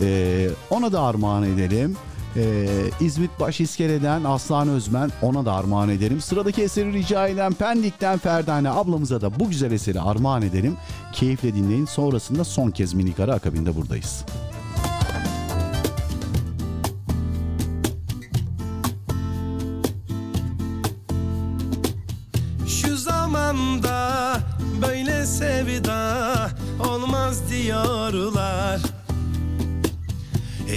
ee, ona da armağan edelim. Ee, İzmit Başiskele'den Aslan Özmen ona da armağan edelim. Sıradaki eseri rica eden Pendik'ten Ferdane ablamıza da bu güzel eseri armağan edelim. Keyifle dinleyin. Sonrasında son kez minik ara akabinde buradayız. Olmaz diyorlar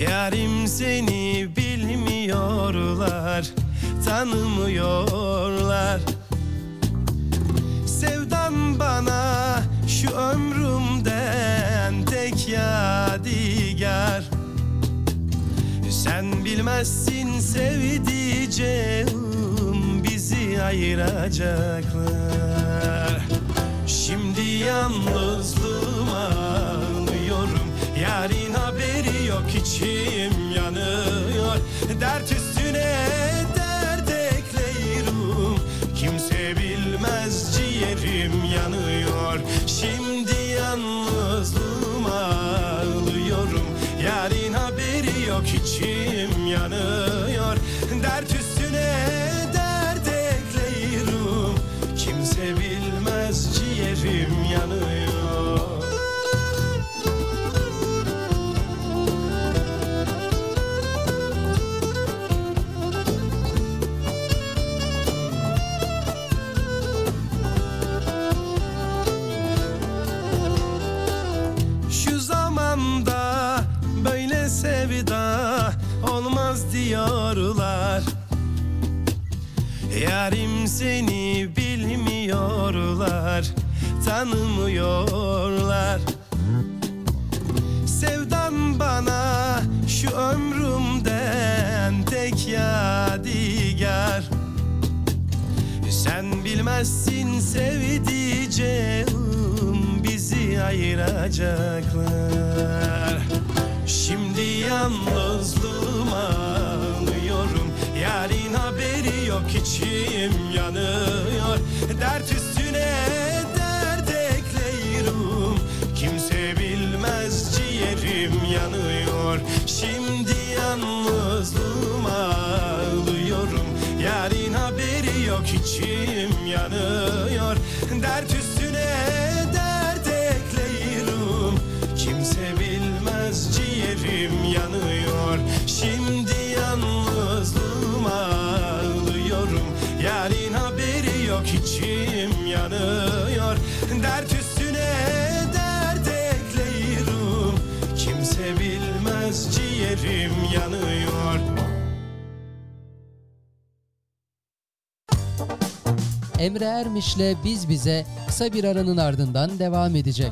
Yarim seni bilmiyorlar Tanımıyorlar. Sevdan bana şu ömrümden tek yadigar. Sen bilmezsin sevdiceğim bizi ayıracaklar. Şimdi yalnızlığıma Yarın haberi yok içim yanıyor. Dert üstüne dert ekleyirim. Kimse bilmez ciğerim yanıyor. Şimdi yalnızlığıma ağlıyorum. Yarın haberi yok içim olmaz diyorlar Yarim seni bilmiyorlar Tanımıyorlar. Sevdan bana şu ömrümden tek yadigar. Sen bilmezsin sevdiceğim bizi ayıracaklar. Şimdi yalnızlığıma Yarın haberi yok içim yanıyor. Dert üstüne dert ekleyirim Kimse bilmez ciğerim yanıyor. Şimdi Emre Ermiş'le Biz Bize kısa bir aranın ardından devam edecek.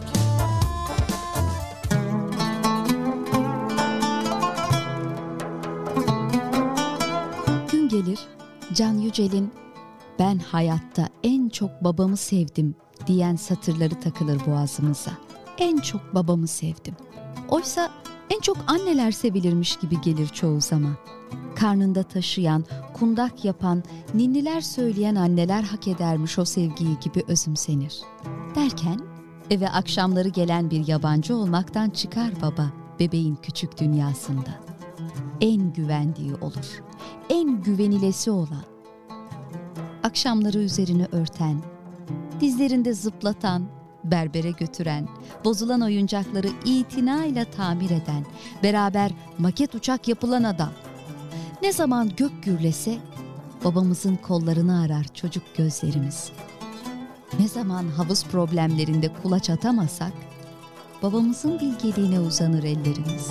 Gün gelir Can Yücel'in ben hayatta en çok babamı sevdim diyen satırları takılır boğazımıza. En çok babamı sevdim. Oysa en çok anneler sevilirmiş gibi gelir çoğu zaman. Karnında taşıyan, kundak yapan, ninniler söyleyen anneler hak edermiş o sevgiyi gibi özümsenir. Derken eve akşamları gelen bir yabancı olmaktan çıkar baba bebeğin küçük dünyasında. En güvendiği olur, en güvenilesi olan. Akşamları üzerini örten, dizlerinde zıplatan, berbere götüren, bozulan oyuncakları itinayla tamir eden, beraber maket uçak yapılan adam. Ne zaman gök gürlese babamızın kollarını arar çocuk gözlerimiz. Ne zaman havuz problemlerinde kulaç atamasak babamızın bilgeliğine uzanır ellerimiz.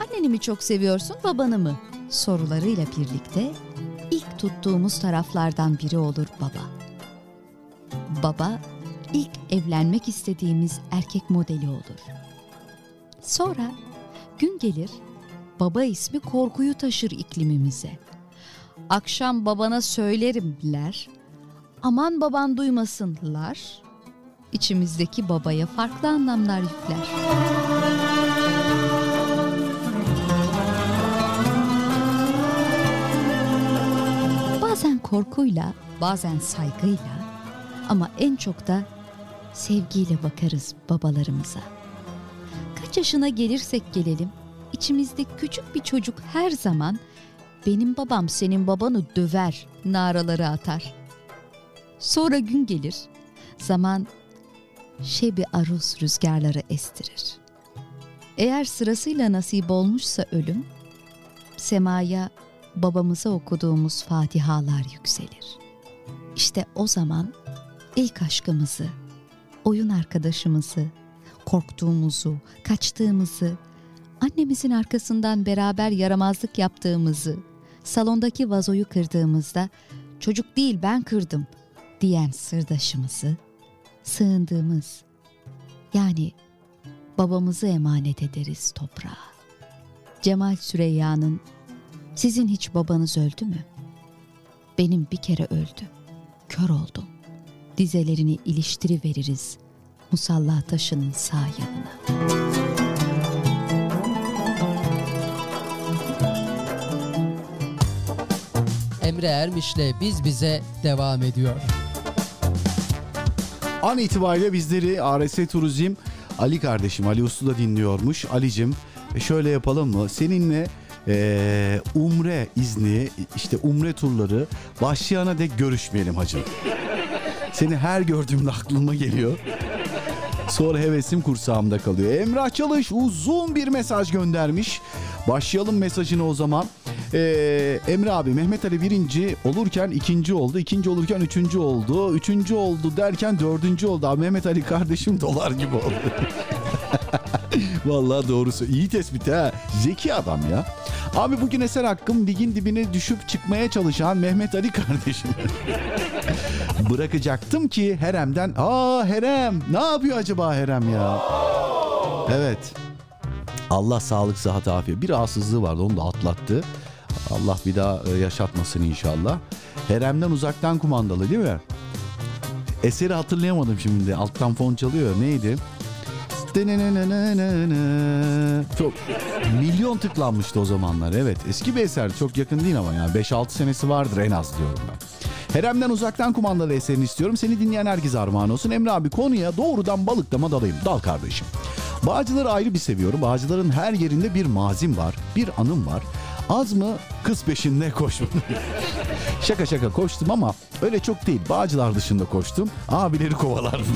Anneni mi çok seviyorsun babanı mı? sorularıyla birlikte ilk tuttuğumuz taraflardan biri olur baba. Baba ilk evlenmek istediğimiz erkek modeli olur. Sonra gün gelir baba ismi korkuyu taşır iklimimize. Akşam babana söylerimler, aman baban duymasınlar, içimizdeki babaya farklı anlamlar yükler. Bazen korkuyla, bazen saygıyla ama en çok da sevgiyle bakarız babalarımıza. Kaç yaşına gelirsek gelelim, içimizde küçük bir çocuk her zaman benim babam senin babanı döver naraları atar. Sonra gün gelir, zaman şebi aruz rüzgarları estirir. Eğer sırasıyla nasip olmuşsa ölüm, semaya babamıza okuduğumuz fatihalar yükselir. İşte o zaman ilk aşkımızı, oyun arkadaşımızı, korktuğumuzu, kaçtığımızı, annemizin arkasından beraber yaramazlık yaptığımızı, salondaki vazoyu kırdığımızda çocuk değil ben kırdım diyen sırdaşımızı, sığındığımız yani babamızı emanet ederiz toprağa. Cemal Süreyya'nın sizin hiç babanız öldü mü? Benim bir kere öldü. Kör oldum. Dizelerini iliştiri veririz musalla taşının sağ yanına. Emre Ermiş'le Biz Bize devam ediyor. An itibariyle bizleri ARS Turizm Ali kardeşim Ali Uslu da dinliyormuş. Alicim şöyle yapalım mı? Seninle e, umre izni, işte umre turları başlayana dek görüşmeyelim hacı. Seni her gördüğümde aklıma geliyor. Sonra hevesim kursağımda kalıyor. Emrah Çalış uzun bir mesaj göndermiş. Başlayalım mesajını o zaman. Ee, Emre abi Mehmet Ali birinci olurken ikinci oldu. ikinci olurken üçüncü oldu. Üçüncü oldu derken dördüncü oldu. Abi Mehmet Ali kardeşim dolar gibi oldu. Vallahi doğrusu. iyi tespit ha. Zeki adam ya. Abi bugün eser hakkım ligin dibine düşüp çıkmaya çalışan Mehmet Ali kardeşim. Bırakacaktım ki Herem'den. Aa Herem ne yapıyor acaba Herem ya? Evet. Allah sağlık sıhhat afiyet. Bir rahatsızlığı vardı onu da atlattı. Allah bir daha e, yaşatmasın inşallah. Herem'den uzaktan kumandalı değil mi? Eseri hatırlayamadım şimdi. Alttan fon çalıyor. Neydi? Çok milyon tıklanmıştı o zamanlar. Evet eski bir eser çok yakın değil ama yani 5-6 senesi vardır en az diyorum ben. Herem'den uzaktan kumandalı eserini istiyorum. Seni dinleyen herkese armağan olsun. Emre abi konuya doğrudan balıklama dalayım. Dal kardeşim. Bağcıları ayrı bir seviyorum. Bağcıların her yerinde bir mazim var. Bir anım var. Az mı kız peşinde koşma. şaka şaka koştum ama öyle çok değil. Bağcılar dışında koştum. Abileri kovalardım.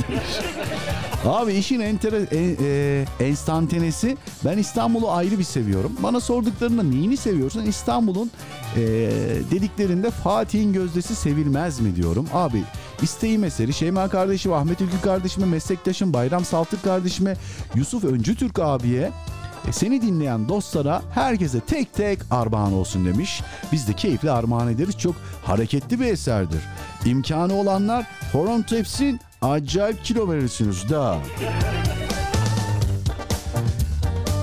Abi işin entere, en, e, enstantanesi ben İstanbul'u ayrı bir seviyorum. Bana sorduklarında neyini seviyorsun? İstanbul'un e, dediklerinde Fatih'in gözdesi sevilmez mi diyorum. Abi isteğim eseri Şeyma kardeşim, Ahmet Ülkü kardeşime, meslektaşım Bayram Saltık kardeşime, Yusuf Öncü Türk abiye e, seni dinleyen dostlara herkese tek tek armağan olsun demiş. Biz de keyifle armağan ederiz. Çok hareketli bir eserdir. İmkanı olanlar horon tepsin acayip kilo verirsiniz da.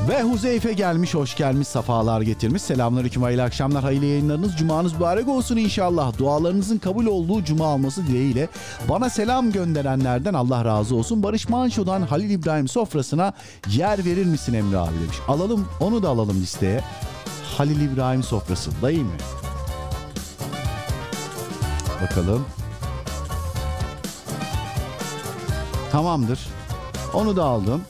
Ve Huzeyfe gelmiş, hoş gelmiş, safalar getirmiş. Selamünaleyküm, hayırlı akşamlar, hayırlı yayınlarınız. Cumanız mübarek olsun inşallah. Dualarınızın kabul olduğu cuma alması dileğiyle. Bana selam gönderenlerden Allah razı olsun. Barış Manço'dan Halil İbrahim sofrasına yer verir misin Emre abi demiş. Alalım, onu da alalım listeye. Halil İbrahim sofrası, dayı mı? Bakalım. Tamamdır. Onu da aldım.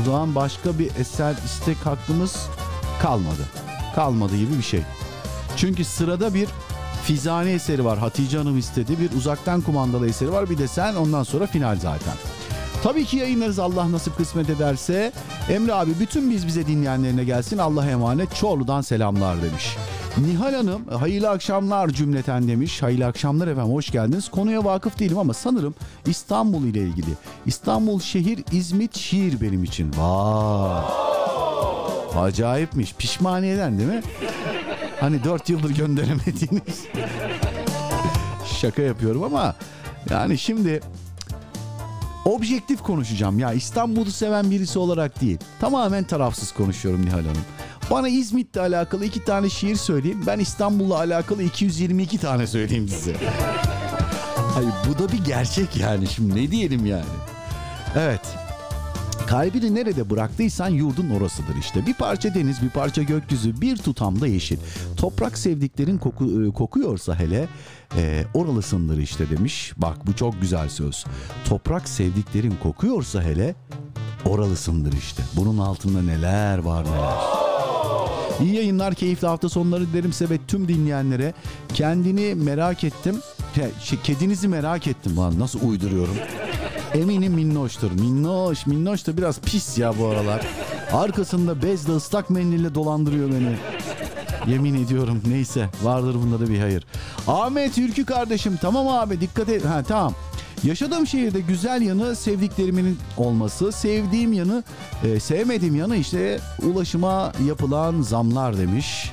O zaman başka bir eser istek hakkımız kalmadı. Kalmadı gibi bir şey. Çünkü sırada bir Fizani eseri var. Hatice Hanım istedi. Bir uzaktan kumandalı eseri var. Bir de sen ondan sonra final zaten. Tabii ki yayınlarız Allah nasip kısmet ederse. Emre abi bütün biz bize dinleyenlerine gelsin. Allah'a emanet. Çorlu'dan selamlar demiş. Nihal Hanım hayırlı akşamlar cümleten demiş. Hayırlı akşamlar efendim hoş geldiniz. Konuya vakıf değilim ama sanırım İstanbul ile ilgili. İstanbul şehir İzmit şiir benim için. Vay. Acayipmiş. Pişmaniyeden değil mi? Hani dört yıldır gönderemediğiniz. Şaka yapıyorum ama yani şimdi objektif konuşacağım. Ya İstanbul'u seven birisi olarak değil. Tamamen tarafsız konuşuyorum Nihal Hanım. Bana İzmit'le alakalı iki tane şiir söyleyeyim. Ben İstanbul'la alakalı 222 tane söyleyeyim size. Hayır bu da bir gerçek yani. Şimdi ne diyelim yani. Evet. Kalbini nerede bıraktıysan yurdun orasıdır işte. Bir parça deniz, bir parça gökyüzü, bir tutam da yeşil. Toprak sevdiklerin koku, e, kokuyorsa hele e, oralısındır işte demiş. Bak bu çok güzel söz. Toprak sevdiklerin kokuyorsa hele oralısındır işte. Bunun altında neler var neler. İyi yayınlar, keyifli hafta sonları dilerim size ve tüm dinleyenlere. Kendini merak ettim. Şey, kedinizi merak ettim. Lan nasıl uyduruyorum? Eminim minnoştur. Minnoş, minnoş da biraz pis ya bu aralar. Arkasında bezle ıslak mendille dolandırıyor beni. Yemin ediyorum neyse vardır bunda da bir hayır. Ahmet Ülkü kardeşim tamam abi dikkat et. Ha tamam. Yaşadığım şehirde güzel yanı sevdiklerimin olması, sevdiğim yanı, e, sevmediğim yanı işte ulaşıma yapılan zamlar demiş.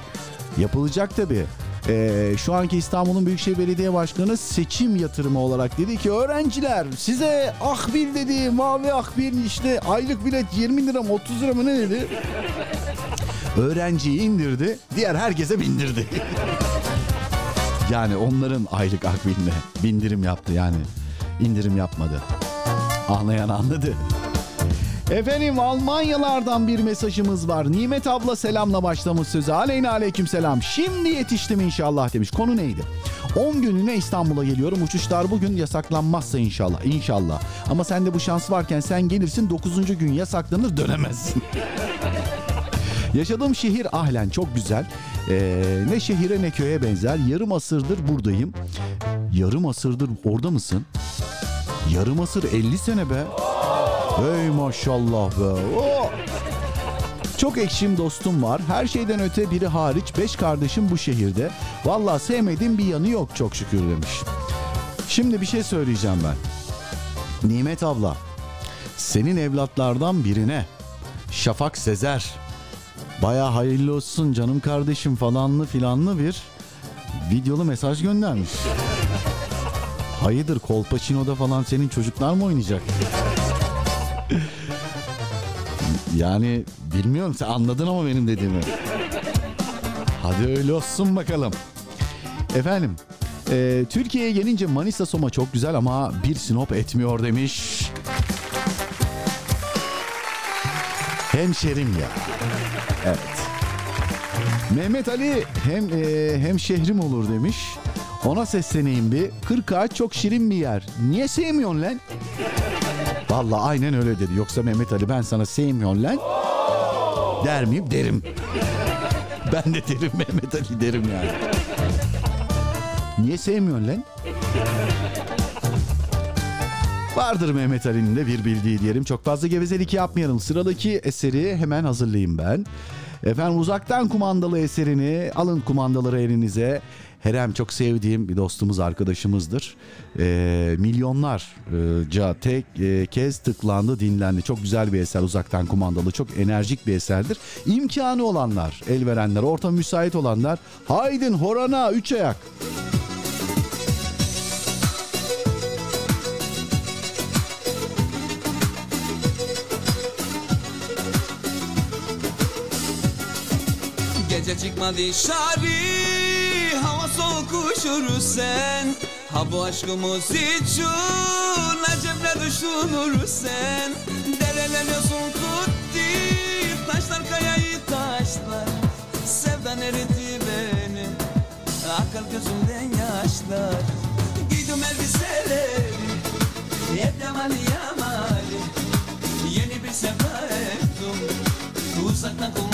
Yapılacak tabii. Ee, şu anki İstanbul'un Büyükşehir Belediye Başkanı seçim yatırımı olarak dedi ki öğrenciler size akbil dedi mavi akbil işte aylık bilet 20 lira mı 30 lira mı ne dedi? Öğrenciyi indirdi diğer herkese bindirdi. yani onların aylık akbiline bindirim yaptı yani indirim yapmadı. Anlayan anladı. Efendim Almanyalardan bir mesajımız var. Nimet abla selamla başlamış sözü. Aleyna aleyküm selam. Şimdi yetiştim inşallah demiş. Konu neydi? 10 günlüğüne İstanbul'a geliyorum. Uçuşlar bugün yasaklanmazsa inşallah. İnşallah. Ama sende bu şans varken sen gelirsin 9. gün yasaklanır dönemezsin. Yaşadığım şehir Ahlen çok güzel. Ee, ne şehire ne köye benzer. Yarım asırdır buradayım. Yarım asırdır orada mısın? Yarım asır 50 sene be. Hey maşallah be. Oh! Çok ekşim dostum var. Her şeyden öte biri hariç 5 kardeşim bu şehirde. Vallahi sevmediğim bir yanı yok çok şükür demiş. Şimdi bir şey söyleyeceğim ben. Nimet abla, senin evlatlardan birine Şafak Sezer baya hayırlı olsun canım kardeşim falanlı filanlı bir videolu mesaj göndermiş. Hayırdır Kolpaçino'da falan senin çocuklar mı oynayacak? yani bilmiyorum sen anladın ama benim dediğimi. Hadi öyle olsun bakalım. Efendim e, Türkiye'ye gelince Manisa Soma çok güzel ama bir Sinop etmiyor demiş. Hemşerim ya. Evet. Mehmet Ali hem e, hem şehrim olur demiş. Ona sesleneyim bir. Kırkağaç çok şirin bir yer. Niye sevmiyorsun lan? Vallahi aynen öyle dedi. Yoksa Mehmet Ali ben sana sevmiyorsun lan. Der miyim? Derim. Ben de derim Mehmet Ali derim yani. Niye sevmiyorsun lan? Vardır Mehmet Ali'nin de bir bildiği diyelim. Çok fazla gevezelik yapmayalım. Sıradaki eseri hemen hazırlayayım ben. Efendim uzaktan kumandalı eserini alın kumandaları elinize. Herem çok sevdiğim bir dostumuz arkadaşımızdır. Ee, milyonlarca tek e, kez tıklandı dinlendi. Çok güzel bir eser uzaktan kumandalı çok enerjik bir eserdir. İmkanı olanlar el verenler ortam müsait olanlar haydin horana üç ayak. Gece çıkma dışarı Üşür sen? Ha bu aşkımız için Acep ne düşünür sen. Dereler yosun tuttu Taşlar kayayı taşlar. Sevdan eritti beni Akıl gözümden yaşlar. Giydim elbiseleri Hep yamali yamali Yeni bir sevda ettim Uzaktan kumandalı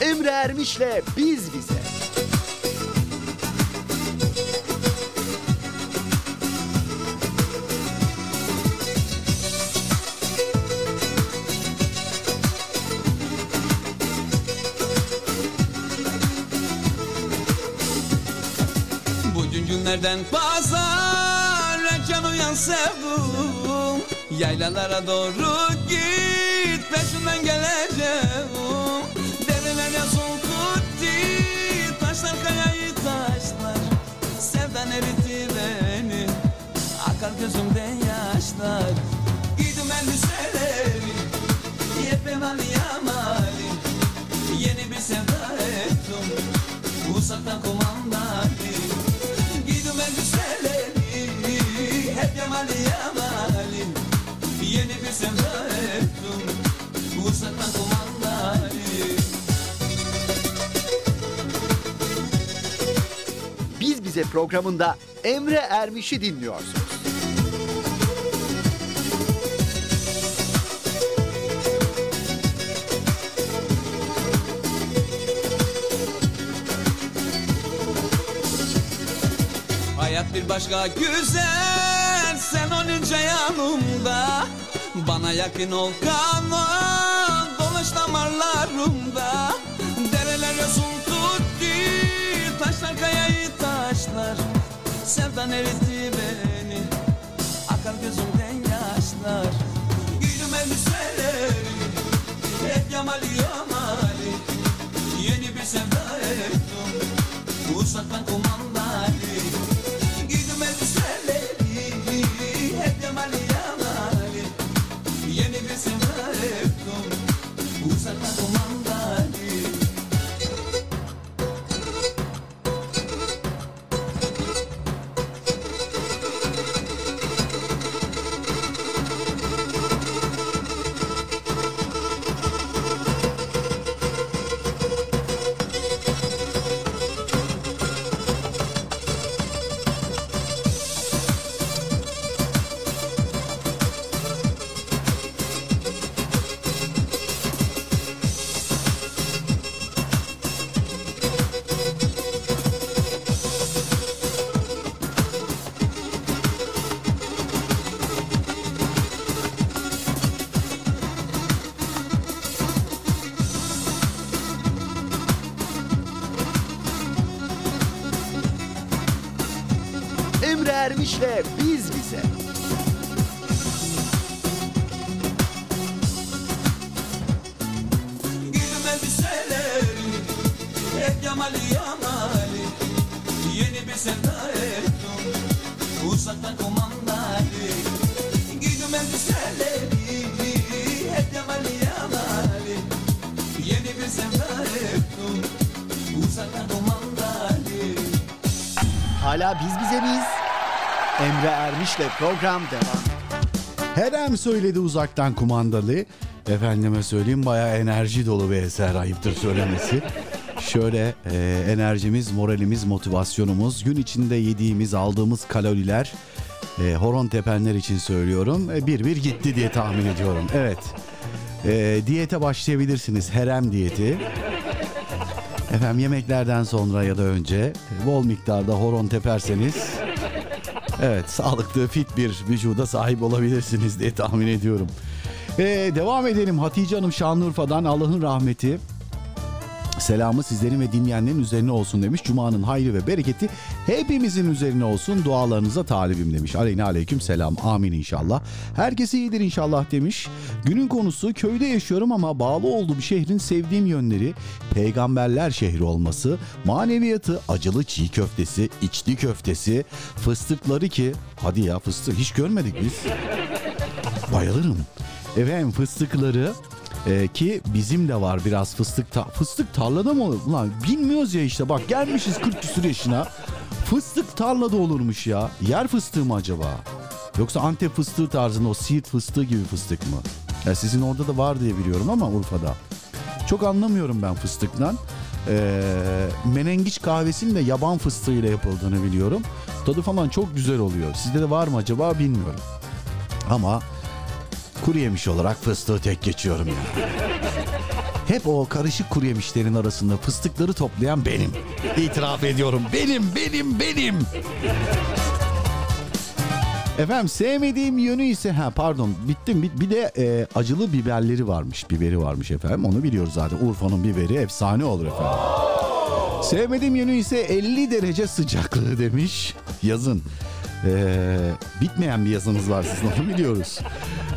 Emre Ermiş'le Biz Bize. Bugün günlerden pazar Erken uyan sevdum Yaylalara doğru git. Peşinden geleceğim Bize programında Emre Ermiş'i dinliyorsunuz. Hayat bir başka güzel Sen olunca yanımda Bana yakın ol kamal Dolaş damarlarımda Dereler yosun tuttu Taşlar kayayı Sevdan eritti beni. Akar gözümden yaşlar. Giydim elbiseleri Hep yamali Ermiş'le program devam. Herem söyledi uzaktan kumandalı. Efendime söyleyeyim bayağı enerji dolu bir eser ayıptır söylemesi. Şöyle e, enerjimiz, moralimiz, motivasyonumuz, gün içinde yediğimiz, aldığımız kaloriler e, horon tepenler için söylüyorum. E, bir bir gitti diye tahmin ediyorum. Evet. E, diyete başlayabilirsiniz. Herem diyeti. Efendim yemeklerden sonra ya da önce bol miktarda horon teperseniz Evet sağlıklı fit bir vücuda sahip olabilirsiniz diye tahmin ediyorum. Ee, devam edelim Hatice Hanım Şanlıurfa'dan Allah'ın rahmeti. Selamı sizlerin ve dinleyenlerin üzerine olsun demiş. Cuma'nın hayrı ve bereketi hepimizin üzerine olsun. Dualarınıza talibim demiş. Aleyna aleyküm selam. Amin inşallah. Herkese iyidir inşallah demiş. Günün konusu köyde yaşıyorum ama bağlı olduğum şehrin sevdiğim yönleri peygamberler şehri olması, maneviyatı, acılı çiğ köftesi, içli köftesi, fıstıkları ki hadi ya fıstık hiç görmedik biz. Bayılırım. Efendim fıstıkları e, ki bizim de var biraz fıstık ta- fıstık tarlada mı olur? Ulan bilmiyoruz ya işte bak gelmişiz 40 küsur yaşına. Fıstık tarlada olurmuş ya. Yer fıstığı mı acaba? Yoksa Antep fıstığı tarzında o Siirt fıstığı gibi fıstık mı? Ya sizin orada da var diye biliyorum ama Urfa'da. Çok anlamıyorum ben fıstıktan. Ee, menengiç kahvesinin de yaban fıstığıyla yapıldığını biliyorum. Tadı falan çok güzel oluyor. Sizde de var mı acaba bilmiyorum. Ama kuru yemiş olarak fıstığı tek geçiyorum ya. Hep o karışık kuru yemişlerin arasında fıstıkları toplayan benim. İtiraf ediyorum. Benim, benim, benim. Efendim sevmediğim yönü ise ha pardon bittim bir, bir de e, acılı biberleri varmış biberi varmış efendim onu biliyoruz zaten Urfa'nın biberi efsane olur efendim. Sevmediğim yönü ise 50 derece sıcaklığı demiş yazın. Ee, bitmeyen bir yazınız var sizin onu biliyoruz.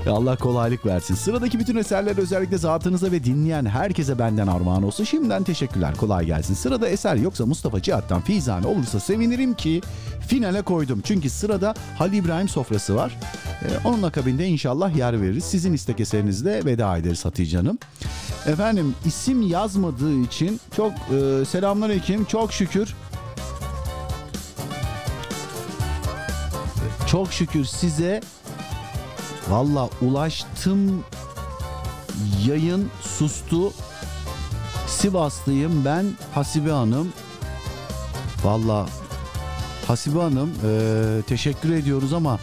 Allah kolaylık versin. Sıradaki bütün eserler özellikle zatınıza ve dinleyen herkese benden armağan olsun. Şimdiden teşekkürler. Kolay gelsin. Sırada eser yoksa Mustafa Cihat'tan Fizane olursa sevinirim ki finale koydum. Çünkü sırada Halil İbrahim sofrası var. Ee, onun akabinde inşallah yer veririz. Sizin istek eserinizle veda ederiz Hatice Hanım. Efendim isim yazmadığı için çok e, selamünaleyküm. Çok şükür Çok şükür size valla ulaştım yayın sustu. Sivaslıyım ben Hasibe Hanım. Valla Hasibe Hanım e, teşekkür ediyoruz ama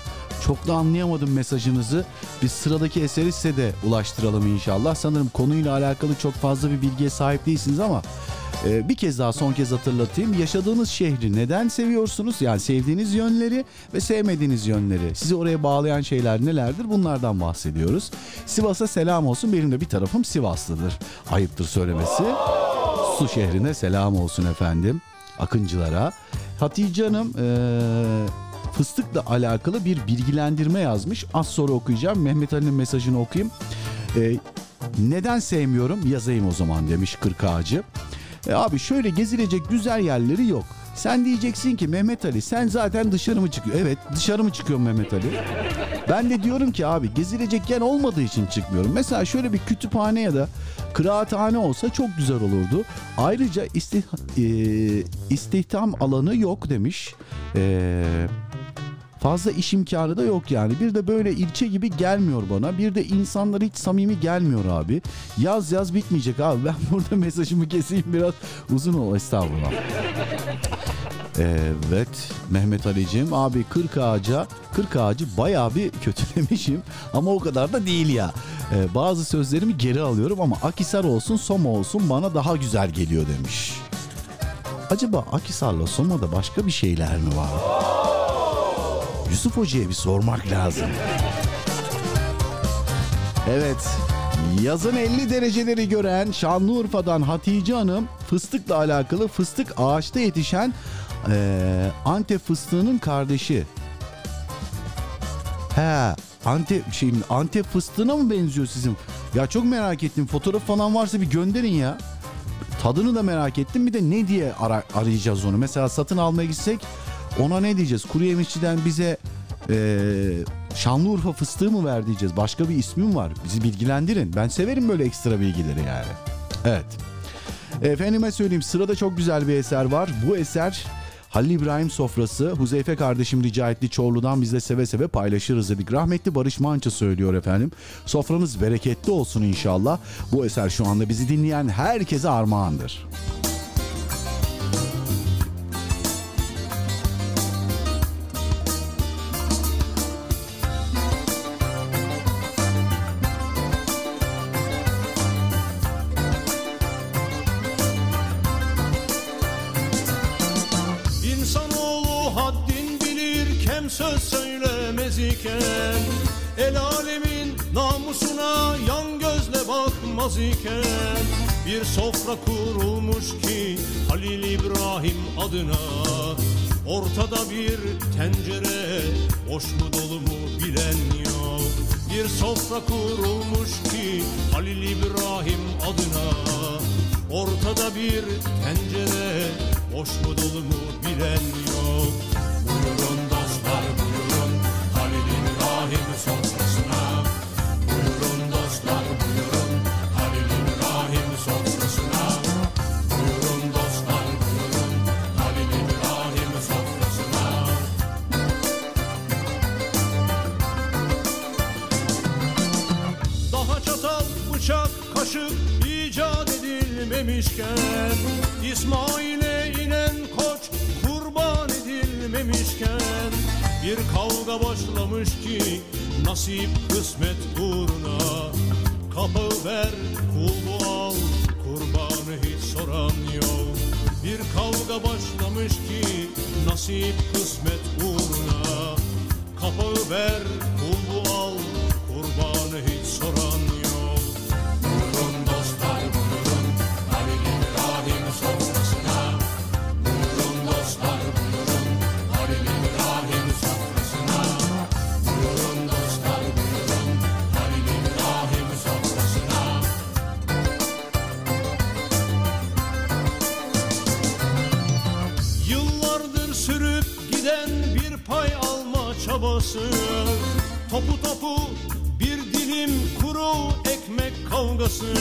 çok da anlayamadım mesajınızı. Biz sıradaki eseri size de ulaştıralım inşallah. Sanırım konuyla alakalı çok fazla bir bilgiye sahip değilsiniz ama e, bir kez daha son kez hatırlatayım. Yaşadığınız şehri neden seviyorsunuz? Yani sevdiğiniz yönleri ve sevmediğiniz yönleri. Sizi oraya bağlayan şeyler nelerdir? Bunlardan bahsediyoruz. Sivas'a selam olsun. Benim de bir tarafım Sivaslıdır. Ayıptır söylemesi. Su şehrine selam olsun efendim. Akıncılara. Hatice Hanım e, fıstıkla alakalı bir bilgilendirme yazmış. Az sonra okuyacağım. Mehmet Ali'nin mesajını okuyayım. E, neden sevmiyorum? Yazayım o zaman demiş kırk ağacı. E abi şöyle gezilecek güzel yerleri yok. Sen diyeceksin ki Mehmet Ali sen zaten dışarı mı çıkıyor? Evet dışarı mı çıkıyorum Mehmet Ali? Ben de diyorum ki abi gezilecek yer olmadığı için çıkmıyorum. Mesela şöyle bir kütüphane ya da kıraathane olsa çok güzel olurdu. Ayrıca istih, e, istihdam alanı yok demiş. Eee Fazla iş imkanı da yok yani. Bir de böyle ilçe gibi gelmiyor bana. Bir de insanlar hiç samimi gelmiyor abi. Yaz yaz bitmeyecek abi. Ben burada mesajımı keseyim biraz uzun ol estağfurullah. Evet Mehmet Ali'cim abi 40 ağaca 40 ağacı bayağı bir kötülemişim ama o kadar da değil ya. Ee, bazı sözlerimi geri alıyorum ama Akisar olsun Soma olsun bana daha güzel geliyor demiş. Acaba Akisar'la Soma'da başka bir şeyler mi var? Yusuf Hoca'ya bir sormak lazım. Evet. Yazın 50 dereceleri gören Şanlıurfa'dan Hatice Hanım fıstıkla alakalı fıstık ağaçta yetişen e, Antep fıstığının kardeşi. He Antep şey Antep fıstığına mı benziyor sizin? Ya çok merak ettim. Fotoğraf falan varsa bir gönderin ya. Tadını da merak ettim. Bir de ne diye ara- arayacağız onu. Mesela satın almaya gitsek ona ne diyeceğiz? Kuru yemişçiden bize eee Şanlıurfa fıstığı mı ver diyeceğiz. Başka bir ismim var. Bizi bilgilendirin. Ben severim böyle ekstra bilgileri yani. Evet. Efendime söyleyeyim sırada çok güzel bir eser var. Bu eser Halil İbrahim sofrası. Huzeyfe kardeşim rica etti Çorlu'dan biz de seve seve paylaşırız dedik. Rahmetli Barış Manço söylüyor efendim. Sofranız bereketli olsun inşallah. Bu eser şu anda bizi dinleyen herkese armağandır. El alemin namusuna yan gözle bakmaz iken Bir sofra kurulmuş ki Halil İbrahim adına Ortada bir tencere boş mu dolu mu bilen yok. Bir sofra kurulmuş ki Halil İbrahim adına Ortada bir tencere boş mu dolu mu bilen yok. Buyurun dostlar buyurun. Halil İbrahim sofrasına edilmemişken İsmail'e inen koç kurban edilmemişken Bir kavga başlamış ki nasip kısmet uğruna. Kapı ver, kulu al, kurbanı hiç soran yok. Bir kavga başlamış ki nasip kısmet uğruna. Kapağı ver, kulu al, kurbanı hiç soran alma çabası. Topu topu bir dilim kuru ekmek kavgası.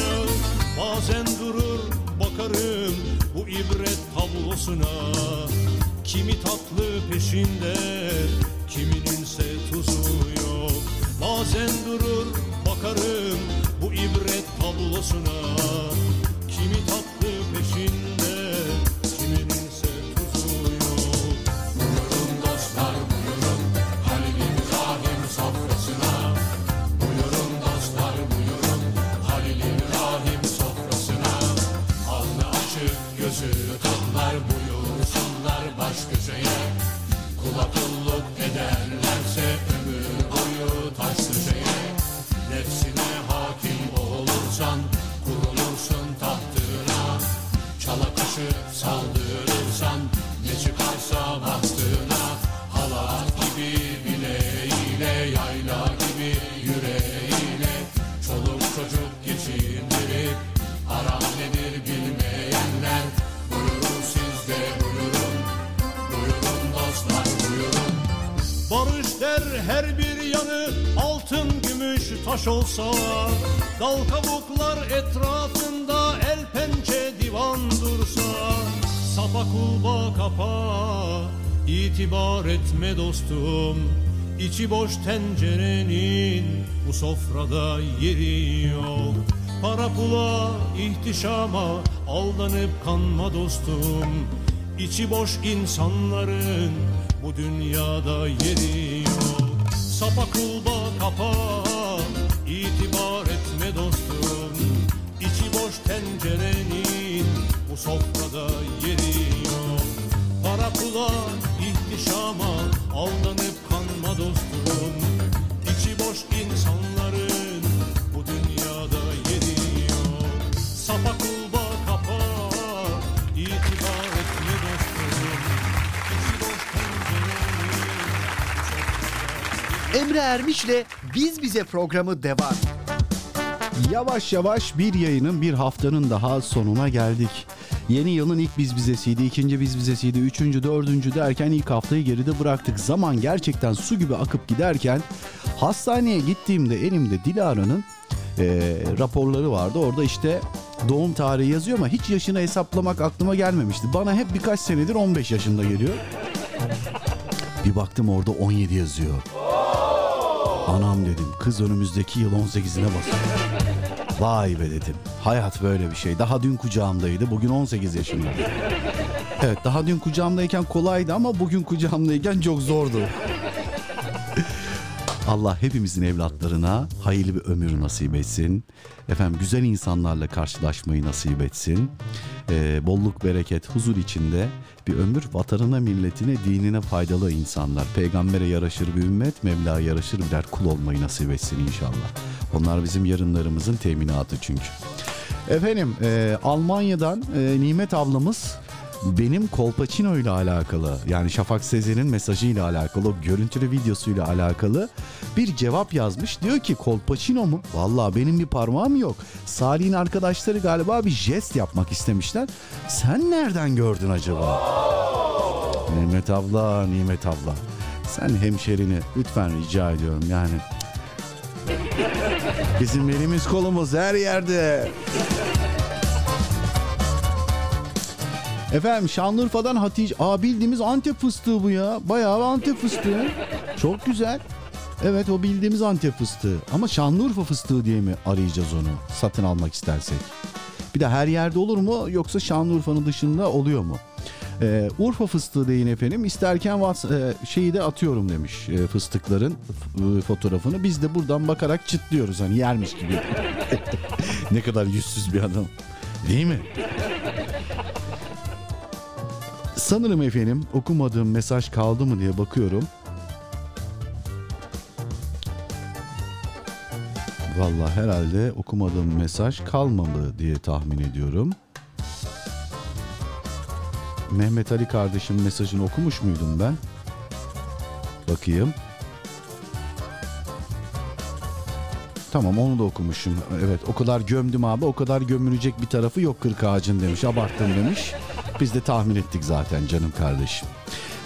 Bazen durur bakarım bu ibret tablosuna. Kimi tatlı peşinde kimininse tuzu yok. Bazen durur bakarım bu ibret tablosuna. Kimi tatlı peşinde taş olsa Dal kabuklar etrafında el pençe divan dursa Sapa kulba kapa itibar etme dostum İçi boş tencerenin bu sofrada yeri yok. Para pula ihtişama aldanıp kanma dostum İçi boş insanların bu dünyada yeri yok. Sapa kulba kapa tencerenin bu sofrada yeri yok. Para pula ihtişama aldanıp kanma dostum. İçi boş insanların bu dünyada yeri yok. Sapa kulba kapa itibar etme dostum. İçi boş tencerenin Emre Ermiş'le Biz Bize programı devam. Yavaş yavaş bir yayının bir haftanın daha sonuna geldik. Yeni yılın ilk biz bizesiydi, ikinci biz bizesiydi, üçüncü, dördüncü derken ilk haftayı geride bıraktık. Zaman gerçekten su gibi akıp giderken hastaneye gittiğimde elimde Dilara'nın e, raporları vardı. Orada işte doğum tarihi yazıyor ama hiç yaşını hesaplamak aklıma gelmemişti. Bana hep birkaç senedir 15 yaşında geliyor. Bir baktım orada 17 yazıyor. Anam dedim kız önümüzdeki yıl 18'ine basıyor. Vay be dedim. Hayat böyle bir şey. Daha dün kucağımdaydı. Bugün 18 yaşında. Evet daha dün kucağımdayken kolaydı ama bugün kucağımdayken çok zordu. Allah hepimizin evlatlarına hayırlı bir ömür nasip etsin. Efendim güzel insanlarla karşılaşmayı nasip etsin. Ee, bolluk, bereket, huzur içinde bir ömür vatanına, milletine, dinine faydalı insanlar. Peygambere yaraşır bir ümmet, Mevla'ya yaraşır birer kul olmayı nasip etsin inşallah. Onlar bizim yarınlarımızın teminatı çünkü. Efendim e, Almanya'dan e, Nimet ablamız benim Kolpaçino ile alakalı yani Şafak Sezer'in mesajıyla alakalı o görüntülü videosuyla alakalı bir cevap yazmış. Diyor ki Kolpaçino mu? Valla benim bir parmağım yok. Salih'in arkadaşları galiba bir jest yapmak istemişler. Sen nereden gördün acaba? Nimet abla, Nimet abla. Sen hemşerini lütfen rica ediyorum yani. Bizim elimiz kolumuz her yerde. Efendim Şanlıurfa'dan Hatice. Aa bildiğimiz Antep fıstığı bu ya. Bayağı Antep fıstığı. Çok güzel. Evet o bildiğimiz Antep fıstığı. Ama Şanlıurfa fıstığı diye mi arayacağız onu satın almak istersek? Bir de her yerde olur mu yoksa Şanlıurfa'nın dışında oluyor mu? Ee, Urfa fıstığı deyin efendim. İsterken e, şeyi de atıyorum demiş e, fıstıkların e, fotoğrafını. Biz de buradan bakarak çıtlıyoruz hani yermiş gibi. ne kadar yüzsüz bir adam. Değil mi? Sanırım efendim okumadığım mesaj kaldı mı diye bakıyorum. Vallahi herhalde okumadığım mesaj kalmamalı diye tahmin ediyorum. Mehmet Ali kardeşim mesajını okumuş muydum ben? Bakayım. Tamam onu da okumuşum. Evet o kadar gömdüm abi o kadar gömülecek bir tarafı yok kırk ağacın demiş. Abarttım demiş. Biz de tahmin ettik zaten canım kardeşim.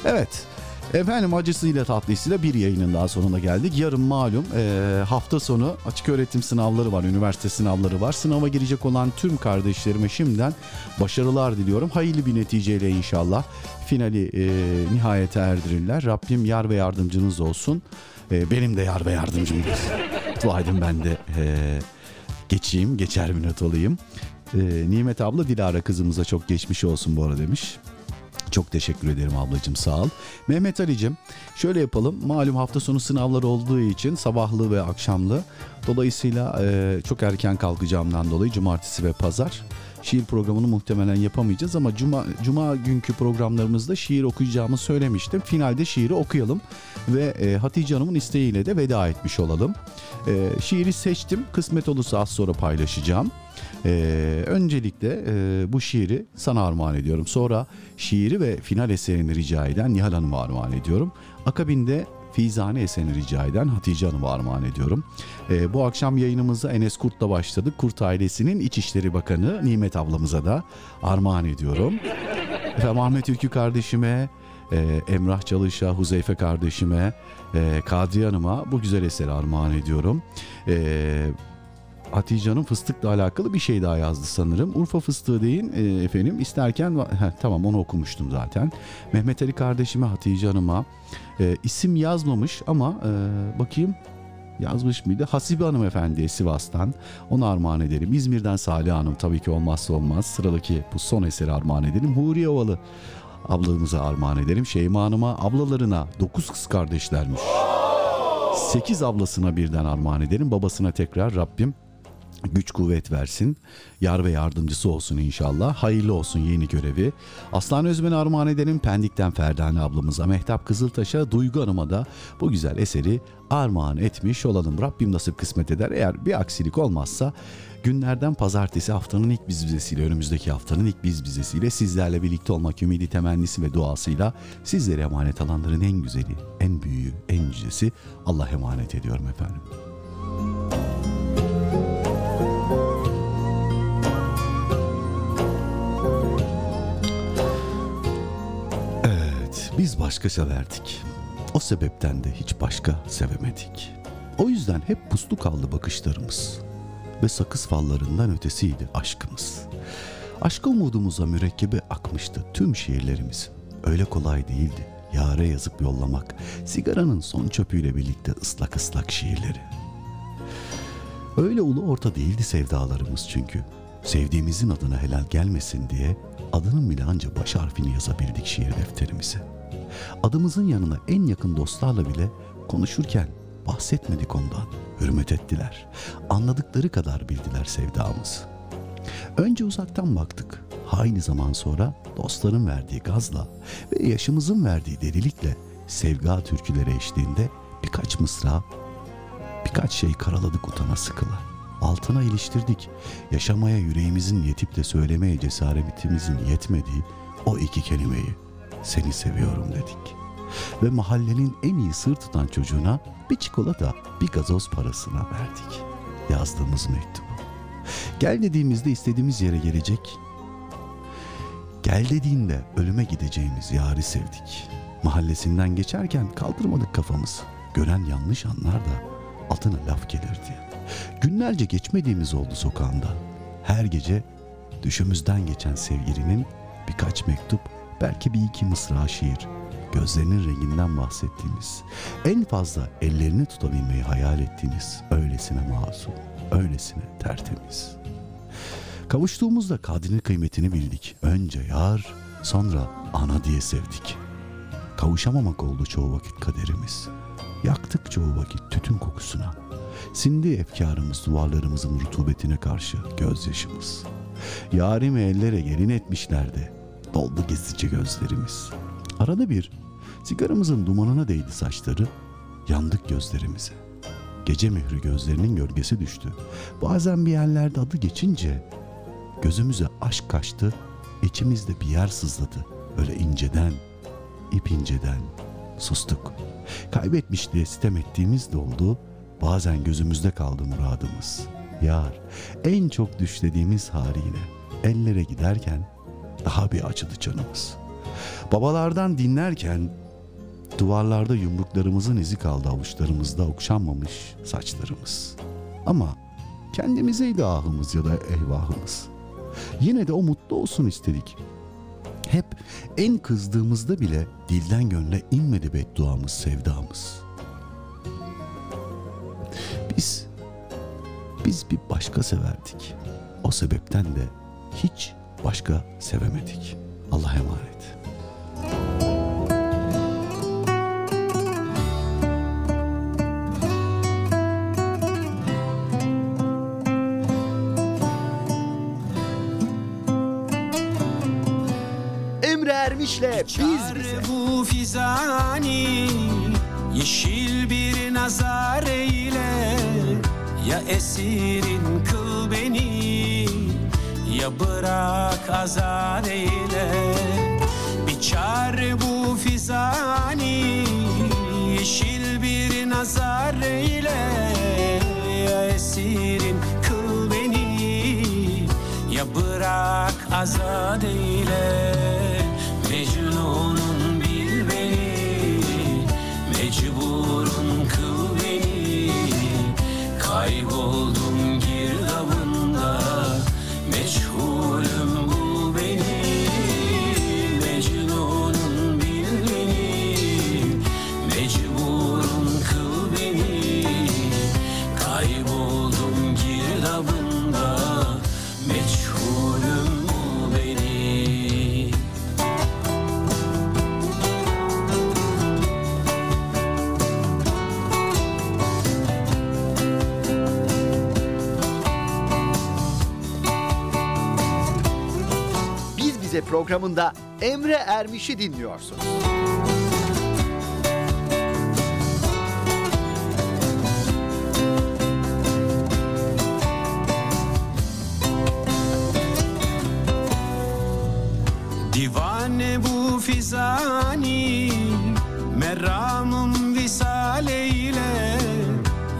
Evet. Efendim acısıyla tatlısıyla bir yayının daha sonuna geldik. Yarın malum e, hafta sonu açık öğretim sınavları var, üniversite sınavları var. Sınava girecek olan tüm kardeşlerime şimdiden başarılar diliyorum. Hayırlı bir neticeyle inşallah finali e, nihayete erdirirler. Rabbim yar ve yardımcınız olsun. E, benim de yar ve yardımcım olsun. Dua edin ben de e, geçeyim, geçer bir not olayım. E, Nimet abla Dilara kızımıza çok geçmiş olsun bu arada demiş. Çok teşekkür ederim ablacığım sağ ol. Mehmet Ali'cim şöyle yapalım. Malum hafta sonu sınavlar olduğu için sabahlı ve akşamlı. Dolayısıyla e, çok erken kalkacağımdan dolayı cumartesi ve pazar şiir programını muhtemelen yapamayacağız ama cuma cuma günkü programlarımızda şiir okuyacağımı söylemiştim. Finalde şiiri okuyalım ve e, Hatice Hanım'ın isteğiyle de veda etmiş olalım. E, şiiri seçtim. Kısmet olursa az sonra paylaşacağım. Ee, öncelikle e, bu şiiri sana armağan ediyorum. Sonra şiiri ve final eserini rica eden Nihal Hanım'a armağan ediyorum. Akabinde Fizane eserini rica eden Hatice Hanım'a armağan ediyorum. Ee, bu akşam yayınımıza Enes Kurt'la başladık. Kurt ailesinin İçişleri Bakanı Nimet ablamıza da armağan ediyorum. Efendim Ahmet Ülkü kardeşime, e, Emrah Çalış'a, Huzeyfe kardeşime, e, Kadriye Hanım'a bu güzel eseri armağan ediyorum. E, Hatice Hanım fıstıkla alakalı bir şey daha yazdı sanırım. Urfa fıstığı deyin e, efendim. İsterken Heh, tamam onu okumuştum zaten. Mehmet Ali kardeşime Hatice Hanım'a e, isim yazmamış ama e, bakayım yazmış mıydı? Hasibe Hanım Efendi'ye Sivas'tan. Onu armağan edelim. İzmir'den Salih Hanım tabii ki olmazsa olmaz. Sıradaki bu son eseri armağan edelim. Huriye Ovalı ablamıza armağan edelim. Şeyma Hanım'a ablalarına 9 kız kardeşlermiş. 8 ablasına birden armağan edelim. Babasına tekrar Rabbim güç kuvvet versin. Yar ve yardımcısı olsun inşallah. Hayırlı olsun yeni görevi. Aslan Özmen'e armağan edelim. Pendik'ten Ferdane ablamıza, Mehtap Kızıltaş'a, Duygu Hanım'a da bu güzel eseri armağan etmiş olalım. Rabbim nasip kısmet eder. Eğer bir aksilik olmazsa günlerden pazartesi haftanın ilk biz bizesiyle önümüzdeki haftanın ilk biz bizesiyle sizlerle birlikte olmak ümidi temennisi ve duasıyla sizlere emanet alanların en güzeli, en büyüğü, en yücesi Allah emanet ediyorum efendim. Biz başka severdik. O sebepten de hiç başka sevemedik. O yüzden hep puslu kaldı bakışlarımız. Ve sakız fallarından ötesiydi aşkımız. Aşk umudumuza mürekkebi akmıştı tüm şiirlerimiz. Öyle kolay değildi. Yare yazıp yollamak. Sigaranın son çöpüyle birlikte ıslak ıslak şiirleri. Öyle ulu orta değildi sevdalarımız çünkü. Sevdiğimizin adına helal gelmesin diye adının bile anca baş harfini yazabildik şiir defterimize. Adımızın yanına en yakın dostlarla bile konuşurken bahsetmedik ondan. Hürmet ettiler. Anladıkları kadar bildiler sevdamızı. Önce uzaktan baktık. Aynı zaman sonra dostların verdiği gazla ve yaşımızın verdiği delilikle sevga türküleri eşliğinde birkaç mısra, birkaç şey karaladık utana sıkıla. Altına iliştirdik. Yaşamaya yüreğimizin yetip de söylemeye cesaretimizin yetmediği o iki kelimeyi seni seviyorum dedik. Ve mahallenin en iyi sır çocuğuna bir çikolata, bir gazoz parasına verdik. Yazdığımız mektubu. Gel dediğimizde istediğimiz yere gelecek. Gel dediğinde ölüme gideceğimiz yari sevdik. Mahallesinden geçerken kaldırmadık kafamızı. Gören yanlış anlar da altına laf gelirdi. Günlerce geçmediğimiz oldu sokağında. Her gece düşümüzden geçen sevgilinin birkaç mektup, belki bir iki mısra şiir, gözlerinin renginden bahsettiğimiz, en fazla ellerini tutabilmeyi hayal ettiğiniz öylesine masum, öylesine tertemiz. Kavuştuğumuzda kadrini kıymetini bildik. Önce yar, sonra ana diye sevdik. Kavuşamamak oldu çoğu vakit kaderimiz. Yaktık çoğu vakit tütün kokusuna. Sindi efkarımız duvarlarımızın rutubetine karşı gözyaşımız. Yarimi ellere gelin etmişlerdi. Doldu gizlice gözlerimiz. Arada bir sigaramızın dumanına değdi saçları. Yandık gözlerimize. Gece mührü gözlerinin gölgesi düştü. Bazen bir yerlerde adı geçince gözümüze aşk kaçtı. içimizde bir yer sızladı. Öyle inceden, ip inceden sustuk. Kaybetmiş diye sitem ettiğimiz de oldu. Bazen gözümüzde kaldı muradımız. Yar, en çok düşlediğimiz haliyle ellere giderken daha bir acıdı canımız. Babalardan dinlerken duvarlarda yumruklarımızın izi kaldı avuçlarımızda okşanmamış saçlarımız. Ama kendimizeydi ahımız ya da ehvahımız. Yine de o mutlu olsun istedik. Hep en kızdığımızda bile dilden gönle inmedi bedduamız, sevdamız. Biz, biz bir başka severdik. O sebepten de hiç başka sevemedik. Allah'a emanet. Emre Ermiş'le biz bize. bu fizani Yeşil bir nazar eyle Ya esirin kıl beni Ya bırak azar eyle Biçar bu fizani Yeşil bir nazar eyle. Ya esirin kıl beni Ya bırak azad eyle programında Emre Ermiş'i dinliyorsunuz. Divane bu fizani Meramım visaleyle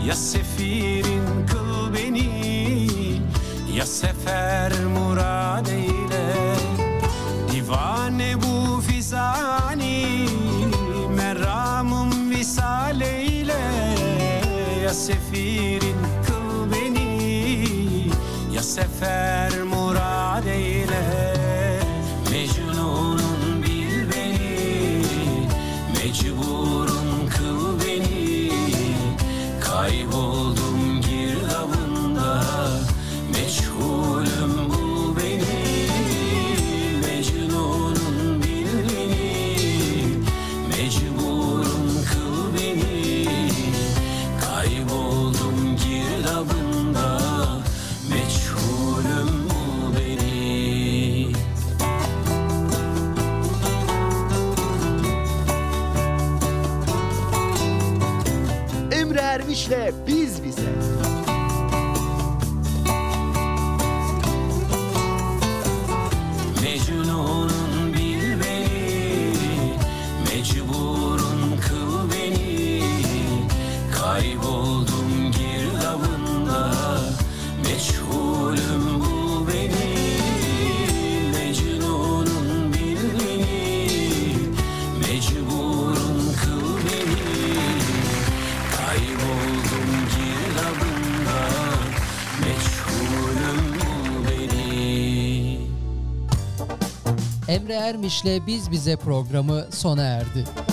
Ya sefirin kıl beni Ya sefer murad seferin kıl beni. Ya sefer Emre Ermiş'le Biz Bize programı sona erdi.